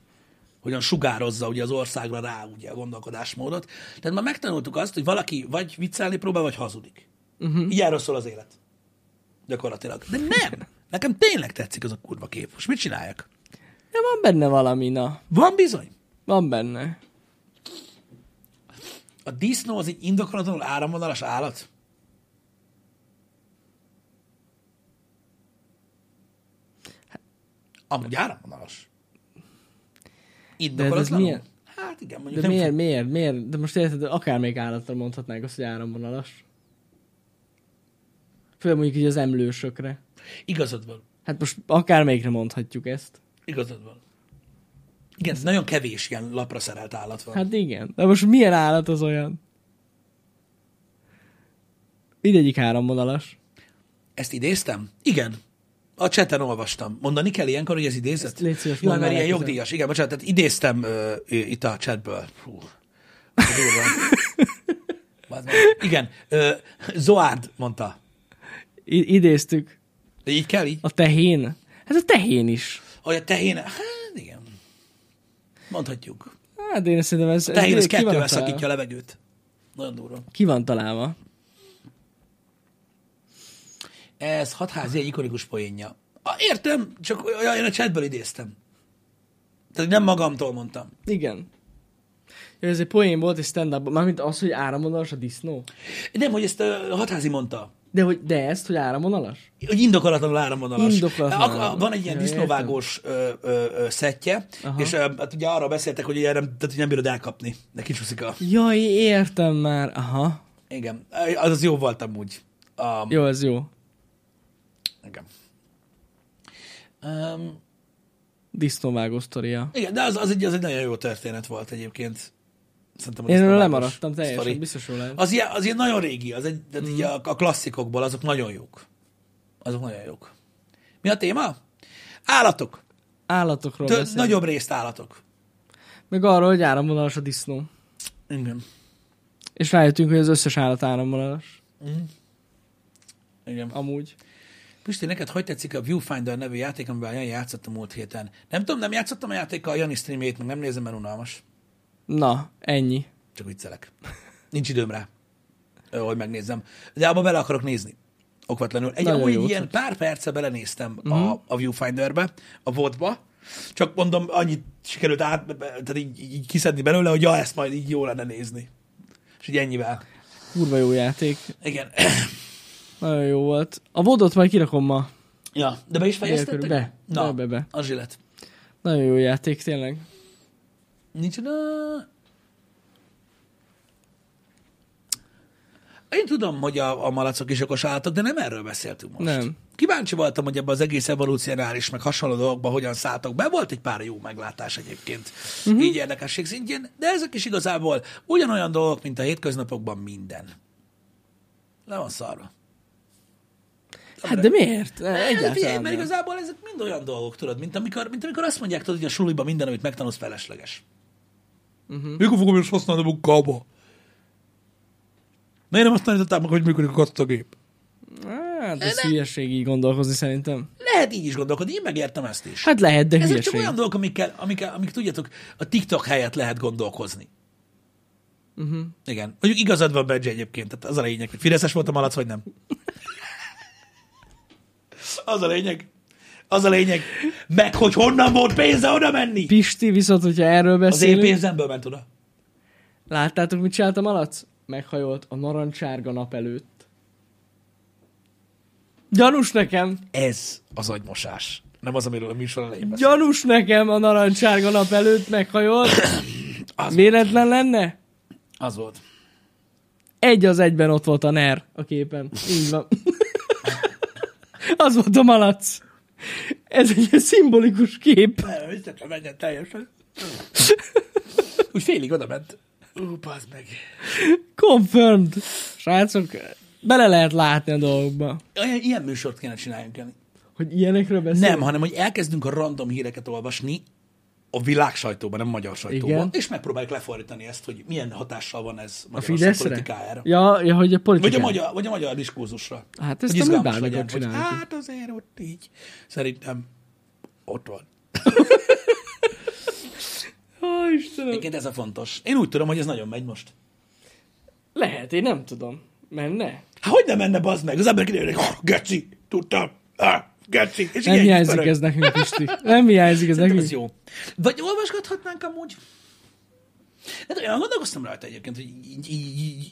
S2: hogyan sugározza ugye az országra rá ugye a gondolkodásmódot. Tehát már megtanultuk azt, hogy valaki vagy viccelni próbál, vagy hazudik. Uh-huh. Így erről szól az élet. Gyakorlatilag. De nem! Nekem tényleg tetszik az a kurva kép. Most mit csináljak?
S1: Ja, van benne valami, na.
S2: Van bizony.
S1: Van benne.
S2: A disznó az egy indokolatlanul áramvonalas állat? Amúgy áramvonalas. Indokolatlanul?
S1: milyen-
S2: Hát igen,
S1: De
S2: mondjuk nem
S1: miért,
S2: fog-
S1: miért, miért? De most érted, akármelyik állatra mondhatnánk azt, hogy áramvonalas. Főleg mondjuk így az emlősökre.
S2: Igazad van.
S1: Hát most akármelyikre mondhatjuk ezt.
S2: Igazad van. Igen, ez nagyon kevés ilyen lapra szerelt állat van.
S1: Hát igen. De most milyen állat az olyan? Mindegyik áramvonalas.
S2: Ezt idéztem? Igen. A cseten olvastam. Mondani kell ilyenkor, hogy ez idézett?
S1: Légy szíves,
S2: Jó, mert ilyen jogdíjas. Igen, bocsánat, tehát idéztem ö, ö, itt a chatből. Durva. Igen, ö, Zoárd mondta.
S1: I- idéztük.
S2: De így kell így?
S1: A tehén. Hát a tehén is.
S2: Hogy a tehén, hát igen. Mondhatjuk.
S1: Hát én szerintem ez...
S2: A tehén ez
S1: van
S2: kettővel szakítja a levegőt. Nagyon durva.
S1: Ki van találva?
S2: Ez hatházi egy ikonikus poénja. Ah, értem, csak olyan, én a chatből idéztem. Tehát nem magamtól mondtam.
S1: Igen. Ja, ez egy poén volt, és stand-up, mármint az, hogy áramvonalas a disznó.
S2: Nem, hogy ezt a hatházi mondta.
S1: De, hogy, de ezt, hogy áramvonalas?
S2: Hogy indokolatlanul áramvonalas.
S1: Indokolatlanul
S2: Ak-
S1: áramvonalas.
S2: Van egy ilyen
S1: Ja,
S2: disznóvágós ö, ö, ö, szettje,
S1: Aha.
S2: és ö, hát ugye arra beszéltek, hogy ugye nem, tehát, hogy nem bírod elkapni. De kicsúszik a...
S1: Jaj, értem már. Aha.
S2: Igen, az az jó volt amúgy. Um,
S1: Jó, ez jó.
S2: Igen. Um,
S1: Disznóvágó sztoria.
S2: igen, de az, az, egy, az egy nagyon jó történet volt egyébként. Szerintem
S1: Én erről lemaradtam teljesen,
S2: sztori.
S1: biztos lehet.
S2: Az ilyen, az ilyen nagyon régi, az egy, tehát
S1: Mhm.
S2: így a, a klasszikokból, azok nagyon jók. Azok nagyon jók. Mi a téma? Állatok.
S1: Állatokról
S2: Tö- nagyobb részt állatok.
S1: Meg arról, hogy áramvonalas a disznó.
S2: Igen.
S1: És rájöttünk, hogy az összes állat áramvonalas.
S2: Igen.
S1: Amúgy.
S2: Pisti, neked hogy tetszik a Viewfinder nevű játék, amivel Jani játszott a múlt héten? Nem tudom, nem játszottam a játékkal a Jani streamjét, meg nem nézem, mert unalmas.
S1: Na, ennyi.
S2: Csak viccelek. Nincs időm rá, hogy megnézzem. De abba bele akarok nézni. Okvetlenül. Egy,
S1: Nagyon
S2: amúgy
S1: jó
S2: ilyen pár perce belenéztem
S1: Mhm.
S2: a, a Viewfinderbe, a vodba, csak mondom, annyit sikerült át, tehát így, így kiszedni belőle, hogy ja, ezt majd így jó lenne nézni. És így ennyivel.
S1: Kurva jó játék.
S2: Igen.
S1: Nagyon jó volt. A vodot majd kirakom ma.
S2: ja, de be is fejeztettek?
S1: Be.
S2: Na,
S1: Be, be, be.
S2: az zsilet.
S1: Nagyon jó játék, tényleg.
S2: Nincs. Én tudom, hogy a, a malacok is okos állatok, de nem erről beszéltünk most.
S1: Nem.
S2: Kíváncsi voltam, hogy ebben az egész evolúcionális, meg hasonló dolgokban hogyan szálltok be. Volt egy pár jó meglátás egyébként, uh-huh. így érdekesség szintjén, de ezek is igazából ugyanolyan dolgok, mint a hétköznapokban minden. Le van szarva.
S1: Hát de miért? Ne,
S2: Hát, figyelj,
S1: Egyáltalán
S2: mert igazából ezek mind olyan dolgok, tudod, mint amikor, mint amikor azt mondják, tudod, hogy a suliban minden, amit megtanulsz, felesleges. Uh-huh. Mikor fogom ezt használni a munkába? Miért nem azt tanították meg, hogy működik a kattagép?
S1: Hát ez hülyeség így gondolkozni szerintem.
S2: Lehet így is gondolkodni, én megértem ezt is.
S1: Hát lehet, de
S2: Ezek csak
S1: hülyeség.
S2: olyan dolgok, amikkel, amikkel, amik tudjátok, a TikTok helyett lehet gondolkozni. Uh-huh. Igen. Mondjuk igazad van Benji egyébként, tehát az a lényeg, hogy Fideszes volt a malac, vagy nem. az a lényeg. Az a lényeg. Meg, hogy honnan volt pénze oda menni.
S1: Pisti, viszont, hogyha erről
S2: Az én
S1: beszélünk,
S2: pénzemből ment oda.
S1: láttátok, mit csinált a malac? Meghajolt a narancsárga nap előtt. Gyanús nekem,
S2: Ez az agymosás. Nem az, amiről a műsor elején beszél.
S1: gyanús nekem a narancsárga nap előtt meghajolt.
S2: Az,
S1: Véletlen lenne?
S2: az volt.
S1: Egy az egyben ott volt a NER a képen. Így van. az volt a malac. Ez egy szimbolikus kép.
S2: Nem, vissza kell menjen teljesen. Úgy félig oda ment. Ú, pazd meg.
S1: Confirmed. Srácok, bele lehet látni a dolgokba.
S2: Ilyen műsort kéne csináljunk, Jani.
S1: Hogy ilyenekről beszélünk?
S2: Nem, hanem hogy elkezdünk a random híreket olvasni a világ sajtóban, nem magyar sajtóban,
S1: Igen.
S2: és megpróbáljuk lefordítani ezt, hogy milyen hatással van ez
S1: A Fideszre?
S2: politikájára.
S1: Ja, ja, hogy a
S2: Vagy
S1: politika.
S2: a, magyar, vagy a magyar diskurzusra.
S1: Hát ezt
S2: Hogy
S1: amúgy
S2: legyen, hogy. Hát azért ott így. Szerintem ott van.
S1: Ó, Istenem.
S2: Egyébként ez a fontos. Én úgy tudom, hogy ez nagyon megy most.
S1: Lehet, én nem tudom. Menne?
S2: Hát hogy nem menne, bazd meg? Az ember kiderül, hogy oh, geci, tudtam, ah, geci. És
S1: Nem hiányzik
S2: pörög.
S1: ez nekünk, Pisti. Nem hiányzik ez
S2: Szerintem
S1: nekünk.
S2: ez jó. Vagy olvasgathatnánk amúgy? Hát olyan gondolkoztam rajta egyébként, hogy így, így, így,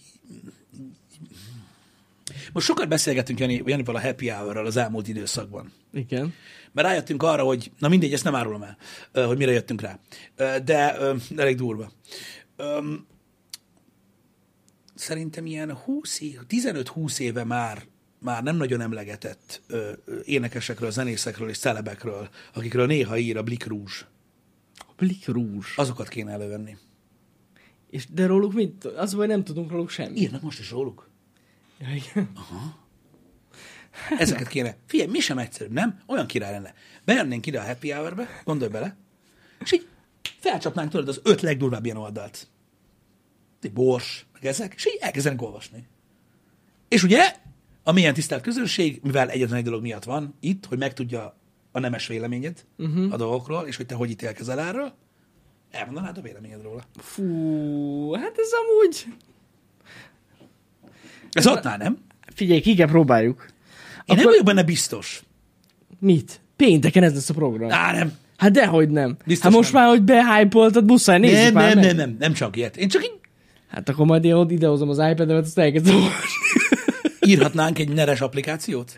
S2: most sokat beszélgettünk Jani, Janival a happy hour az elmúlt időszakban.
S1: Igen.
S2: Mert rájöttünk arra, hogy, na mindegy, ezt nem árulom el, hogy mire jöttünk rá. De elég durva. Szerintem ilyen 20 év, 15-20 éve már már nem nagyon emlegetett ö, énekesekről, zenészekről és celebekről, akikről néha ír a Blick Rouge.
S1: A Blik Rouge.
S2: Azokat kéne elővenni.
S1: És de róluk mit? Az vagy nem tudunk róluk semmit.
S2: Írnak most is róluk.
S1: Ja, igen.
S2: Ezeket kéne. Figyelj, mi sem egyszerűbb, nem? Olyan király lenne. Bejönnénk ide a happy hour-be, gondolj bele, és így felcsapnánk tudod az öt legdurvább ilyen oldalt. Bors, meg ezek, és így elkezdenek olvasni. És ugye, a milyen tisztelt közönség, mivel egyetlen egy dolog miatt van itt, hogy megtudja a nemes véleményed uh-huh. a dolgokról, és hogy te hogy ítélkezel erről, elmondanád a véleményed róla.
S1: Fú, hát ez amúgy...
S2: Ez ott már nem?
S1: Figyelj, kell próbáljuk.
S2: Én nem
S1: Akkor-
S2: vagyok benne biztos.
S1: Mit? Pénteken ez lesz a program.
S2: Á, nem.
S1: Hát dehogy nem.
S2: Biztos
S1: hát most
S2: nem.
S1: már, hogy behypoltad, muszáj nézzük
S2: Nem,
S1: már
S2: nem, nem, nem, nem csak ilyet. Én csak így
S1: Hát akkor majd én ott idehozom az iPad-emet, azt elkezdem olvasni.
S2: Írhatnánk egy neres applikációt.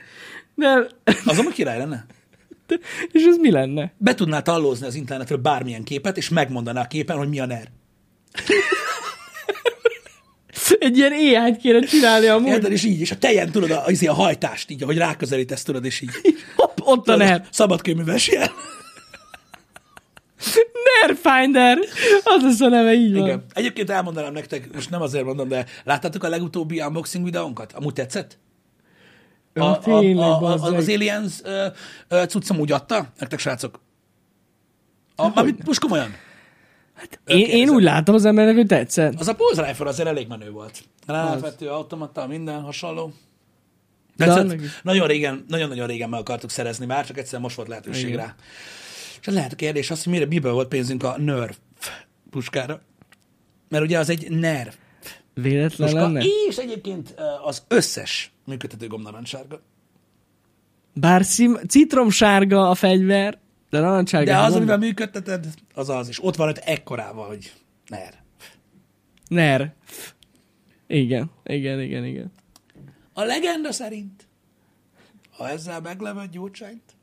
S1: Nem.
S2: Az amúgy király lenne.
S1: De- És ez mi lenne?
S2: Be tudnál tallózni az internetről bármilyen képet, és megmondaná a képen, hogy mi a NER.
S1: Egy ilyen AI-t kéne csinálni amúgy.
S2: Érted? És így, és a tejen tudod a, a, a hajtást, így, ahogy ráközelítesz, tudod, és így.
S1: Hopp, ott a NER.
S2: Szabadkőműves jel.
S1: NER Finder. Az lesz a neve, így van.
S2: Igen. Egyébként elmondanám nektek, most nem azért mondom, de láttátok a legutóbbi unboxing videónkat? Amúgy tetszett? A, a,
S1: tényleg,
S2: a, a, az Aliens ö, cuccom úgy adta, nektek srácok? A, amit, most komolyan.
S1: Én, én
S2: kérdezem.
S1: úgy látom az embernek, hogy tetszett.
S2: Az a Pulse Rifle azért elég menő volt. Rávető automata, minden hasonló.
S1: Is.
S2: nagyon régen, nagyon-nagyon régen meg akartuk szerezni már, csak egyszer most volt lehetőség
S1: Igen.
S2: rá. És lehet a kérdés az, hogy mire, miből volt pénzünk a Nerf puskára. Mert ugye az egy nerv
S1: Véletlen
S2: puska,
S1: lenne?
S2: és egyébként az összes működtető gomnarancssárga.
S1: Bár szim, citromsárga a fegyver, de narancssárga.
S2: De az, amivel működteted, az az, és ott van ott ekkorával, hogy NER.
S1: NER. Igen, igen, igen, igen.
S2: A legenda szerint, ha ezzel megleved gyógysányt,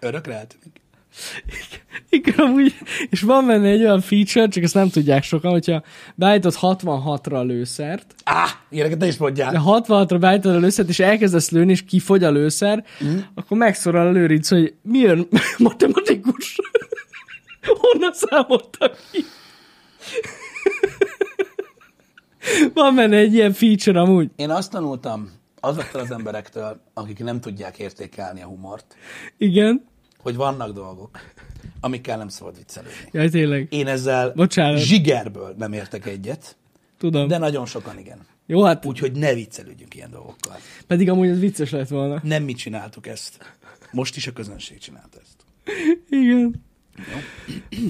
S2: örökre eltűnik.
S1: Igen, amúgy, és van benne egy olyan feature, csak ezt nem tudják sokan, hogyha beállítod 66-ra a lőszert,
S2: Á, ilyeneket te is
S1: de
S2: mondjál.
S1: 66-ra beállítod a lőszert, és elkezdesz lőni, és kifogy a lőszer, mm. akkor megszorral a lőrinc, hogy milyen matematikus. Honnan számoltak ki? Van benne egy ilyen feature amúgy.
S2: Én azt tanultam azoktól az emberektől, akik nem tudják értékelni a humort,
S1: Igen.
S2: Hogy vannak dolgok, amikkel nem szabad viccelődni.
S1: Jaj, tényleg.
S2: Én ezzel
S1: Bocsánat.
S2: zsigerből nem értek egyet,
S1: Tudom.
S2: de nagyon sokan igen.
S1: Jó, hát
S2: Úgyhogy ne viccelődjünk ilyen dolgokkal.
S1: pedig amúgy ez vicces lett volna.
S2: Nem mi csináltuk ezt. Most is a közönség csinálta ezt.
S1: Igen.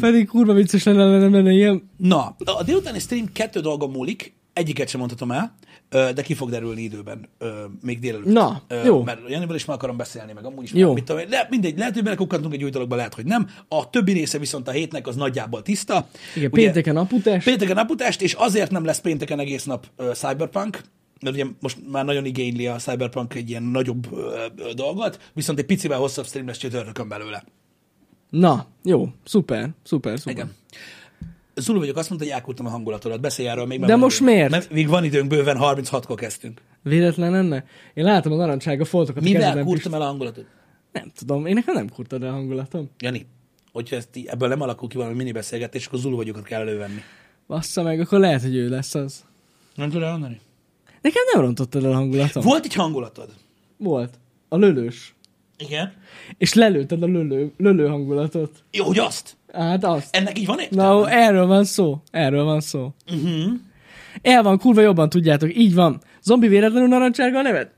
S1: Pedig kurva vicces lenne, lenne benne ilyen.
S2: Na, a délutáni stream kettő dolgon múlik, egyiket sem mondhatom el, de ki fog derülni időben, még délelőtt.
S1: Na, jó.
S2: Mert Janival is meg akarom beszélni, meg amúgy is.
S1: Jó.
S2: Meg, mit tudom, de mindegy, lehet, hogy belekukkantunk egy új dologba, lehet, hogy nem. A többi része viszont a hétnek az nagyjából tiszta.
S1: Igen,
S2: Ugye,
S1: pénteken naputás.
S2: Pénteken naputást, és azért nem lesz pénteken egész nap ö, Cyberpunk, mert ugye most már nagyon igényli a Cyberpunk egy ilyen nagyobb ö, ö, dolgot, viszont egy picivel hosszabb stream lesz csütörtökön belőle.
S1: Na, jó, szuper, szuper, szuper.
S2: Igen. Zulu vagyok, azt mondta, hogy elkúrtam a hangulatodat. Beszélj erről még.
S1: De most
S2: időnk.
S1: miért?
S2: Mert még van időnk bőven, 36-kor kezdtünk.
S1: Véletlen lenne? Én látom a narancsága foltokat a
S2: Mivel kurtam el a hangulatot?
S1: Nem tudom, én nekem nem kurtad el a hangulatom.
S2: Jani, hogyha ezt, ebből nem alakul ki valami mini beszélgetés, akkor Zulu vagyokat kell elővenni.
S1: Bassza meg, akkor lehet, hogy ő lesz az.
S2: Nem tudod elmondani?
S1: Nekem nem rontottad el a hangulatom.
S2: Volt egy hangulatod.
S1: Volt. A lölős.
S2: Igen.
S1: És lelőtted a lölő, lölő hangulatot.
S2: Jó, hogy azt.
S1: Hát azt.
S2: Ennek így van értelme?
S1: Na, erről van szó. Erről van szó.
S2: Uh-huh.
S1: El van, kurva jobban tudjátok. Így van. Zombi véletlenül narancsárga a neved?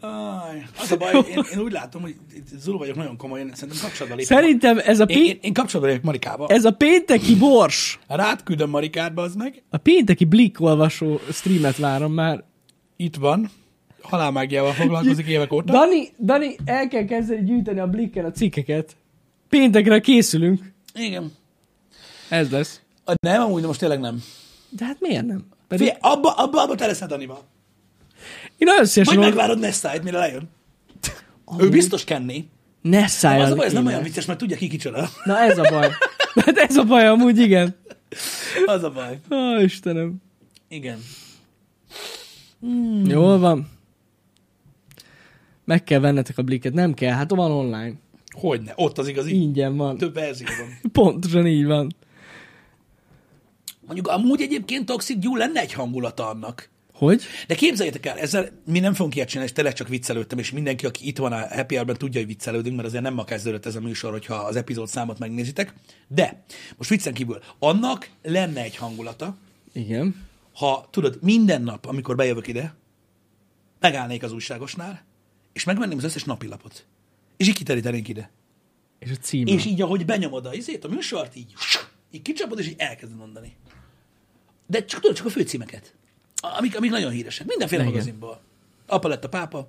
S2: Aj, az a baj, én, én, úgy látom, hogy Zulu vagyok nagyon komoly, én szerintem kapcsolatban lépek.
S1: Szerintem ez a,
S2: Én, én,
S1: pé-
S2: én kapcsolatban lépek Marikával.
S1: ez a pénteki bors,
S2: Rád küldöm Marikát, az meg.
S1: a pénteki Blick olvasó streamet várom már.
S2: Itt van. Halálmágiával foglalkozik évek óta.
S1: Dani, Dani, el kell kezdeni gyűjteni a Blicken a cikkeket. Péntekre készülünk.
S2: Igen.
S1: Ez lesz.
S2: A, nem, amúgy de most tényleg nem.
S1: De hát miért nem? Pedig
S2: Figyelj, abba, abba, abba te leszel Danival.
S1: én nagyon szívesen...
S2: Majd megvárod Nessait, mire lejön. Ő biztos kenni.
S1: Ne
S2: Az a baj, ez nem olyan vicces, mert tudja ki kicsoda.
S1: Na ez a baj. Hát ez a baj amúgy, igen.
S2: Az a baj.
S1: Ó, Istenem.
S2: Igen.
S1: Hmm. Jól van. Meg kell vennetek a blikket. Nem kell, hát van online.
S2: Hogyne, ott az igazi.
S1: Ingyen van.
S2: Több verzió van.
S1: Pontosan így van.
S2: Mondjuk amúgy egyébként Toxic Gyú lenne egy hangulata annak.
S1: Hogy?
S2: De képzeljétek el, ezzel mi nem fogunk ilyet csinálni, és tényleg csak viccelődtem, és mindenki, aki itt van a Happy Hour-ben tudja, hogy viccelődünk, mert azért nem ma kezdődött ez a műsor, hogyha az epizód számot megnézitek. De, most viccen kívül, annak lenne egy hangulata,
S1: Igen.
S2: ha tudod, minden nap, amikor bejövök ide, megállnék az újságosnál, és megvenném az összes napilapot. És így kiterítenénk ide.
S1: És a cím.
S2: És így, ahogy benyomod a izét, a műsort, így, így kicsapod, és így elkezded mondani. De csak tudod, csak a főcímeket. Amik, amik nagyon híresek. Mindenféle
S1: Igen.
S2: magazinból. Apa lett a pápa.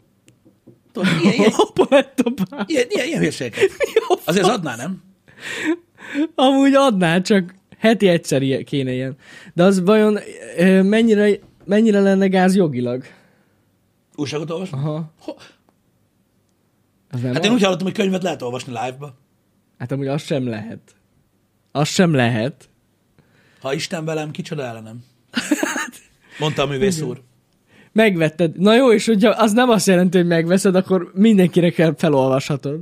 S2: Tudod, ilyen, ilyen,
S1: Apa lett a pár.
S2: ilyen, ilyen, ilyen hírségeket. Azért az adná, nem?
S1: Amúgy adná, csak heti egyszer ilyen- kéne ilyen. De az vajon mennyire, mennyire lenne gáz jogilag?
S2: Újságot olvasni?
S1: Aha.
S2: Ho-
S1: Az nem
S2: Hát
S1: az?
S2: én úgy hallottam, hogy könyvet lehet olvasni live-ba.
S1: Hát amúgy az sem lehet. Az sem lehet.
S2: Ha Isten velem, kicsoda ellenem. Mondta a művész úr.
S1: Megvetted. Na jó, és hogyha az nem azt jelenti, hogy megveszed, akkor mindenkire kell felolvashatod.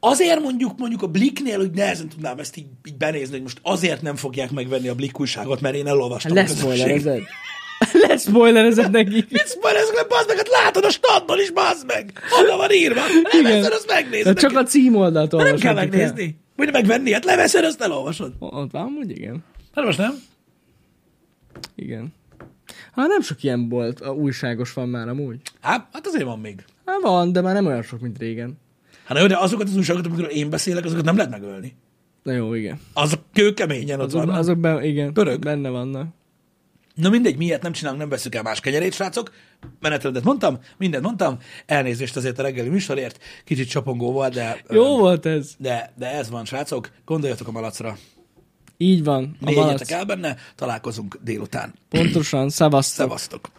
S2: Azért mondjuk mondjuk a Blicknél, hogy nehezen tudnám ezt így, így benézni, hogy most azért nem fogják megvenni a Blick újságot, mert én elolvastam a közönség.
S1: Leszpoilerezed. Nekik.
S2: Mit spoilerezek le, bazd meg, hát látod a standban is, bazd meg! Oda van írva,
S1: Igen.
S2: leveszed, azt megnézed.
S1: De csak a címoldalt
S2: Nem kell megnézni. Vagy megvenni, hát leveszed, azt elolvasod.
S1: Ott van, amúgy igen.
S2: Hát most nem?
S1: Igen. Hát nem sok ilyen bolt, a újságos van már amúgy.
S2: Hát, hát azért van még.
S1: Hát van, de már nem olyan sok, mint régen.
S2: Hát jó, de azokat az újságokat, amikről én beszélek, azokat nem lehet megölni.
S1: Na jó, igen.
S2: Azok kőkeményen ott
S1: Azok,
S2: vannak.
S1: azok ben, igen,
S2: Pörög.
S1: benne vannak.
S2: Na mindegy, miért nem csinálunk, nem veszük el más kenyerét, srácok. Menetrendet mondtam, mindent mondtam. Elnézést azért a reggeli műsorért. Kicsit csapongó volt, de,
S1: Jó volt ez.
S2: de, de ez van, srácok. Gondoljatok a malacra.
S1: Így van. Malac.
S2: el benne, találkozunk délután.
S1: Pontosan, szavaztok.
S2: Szevasztok!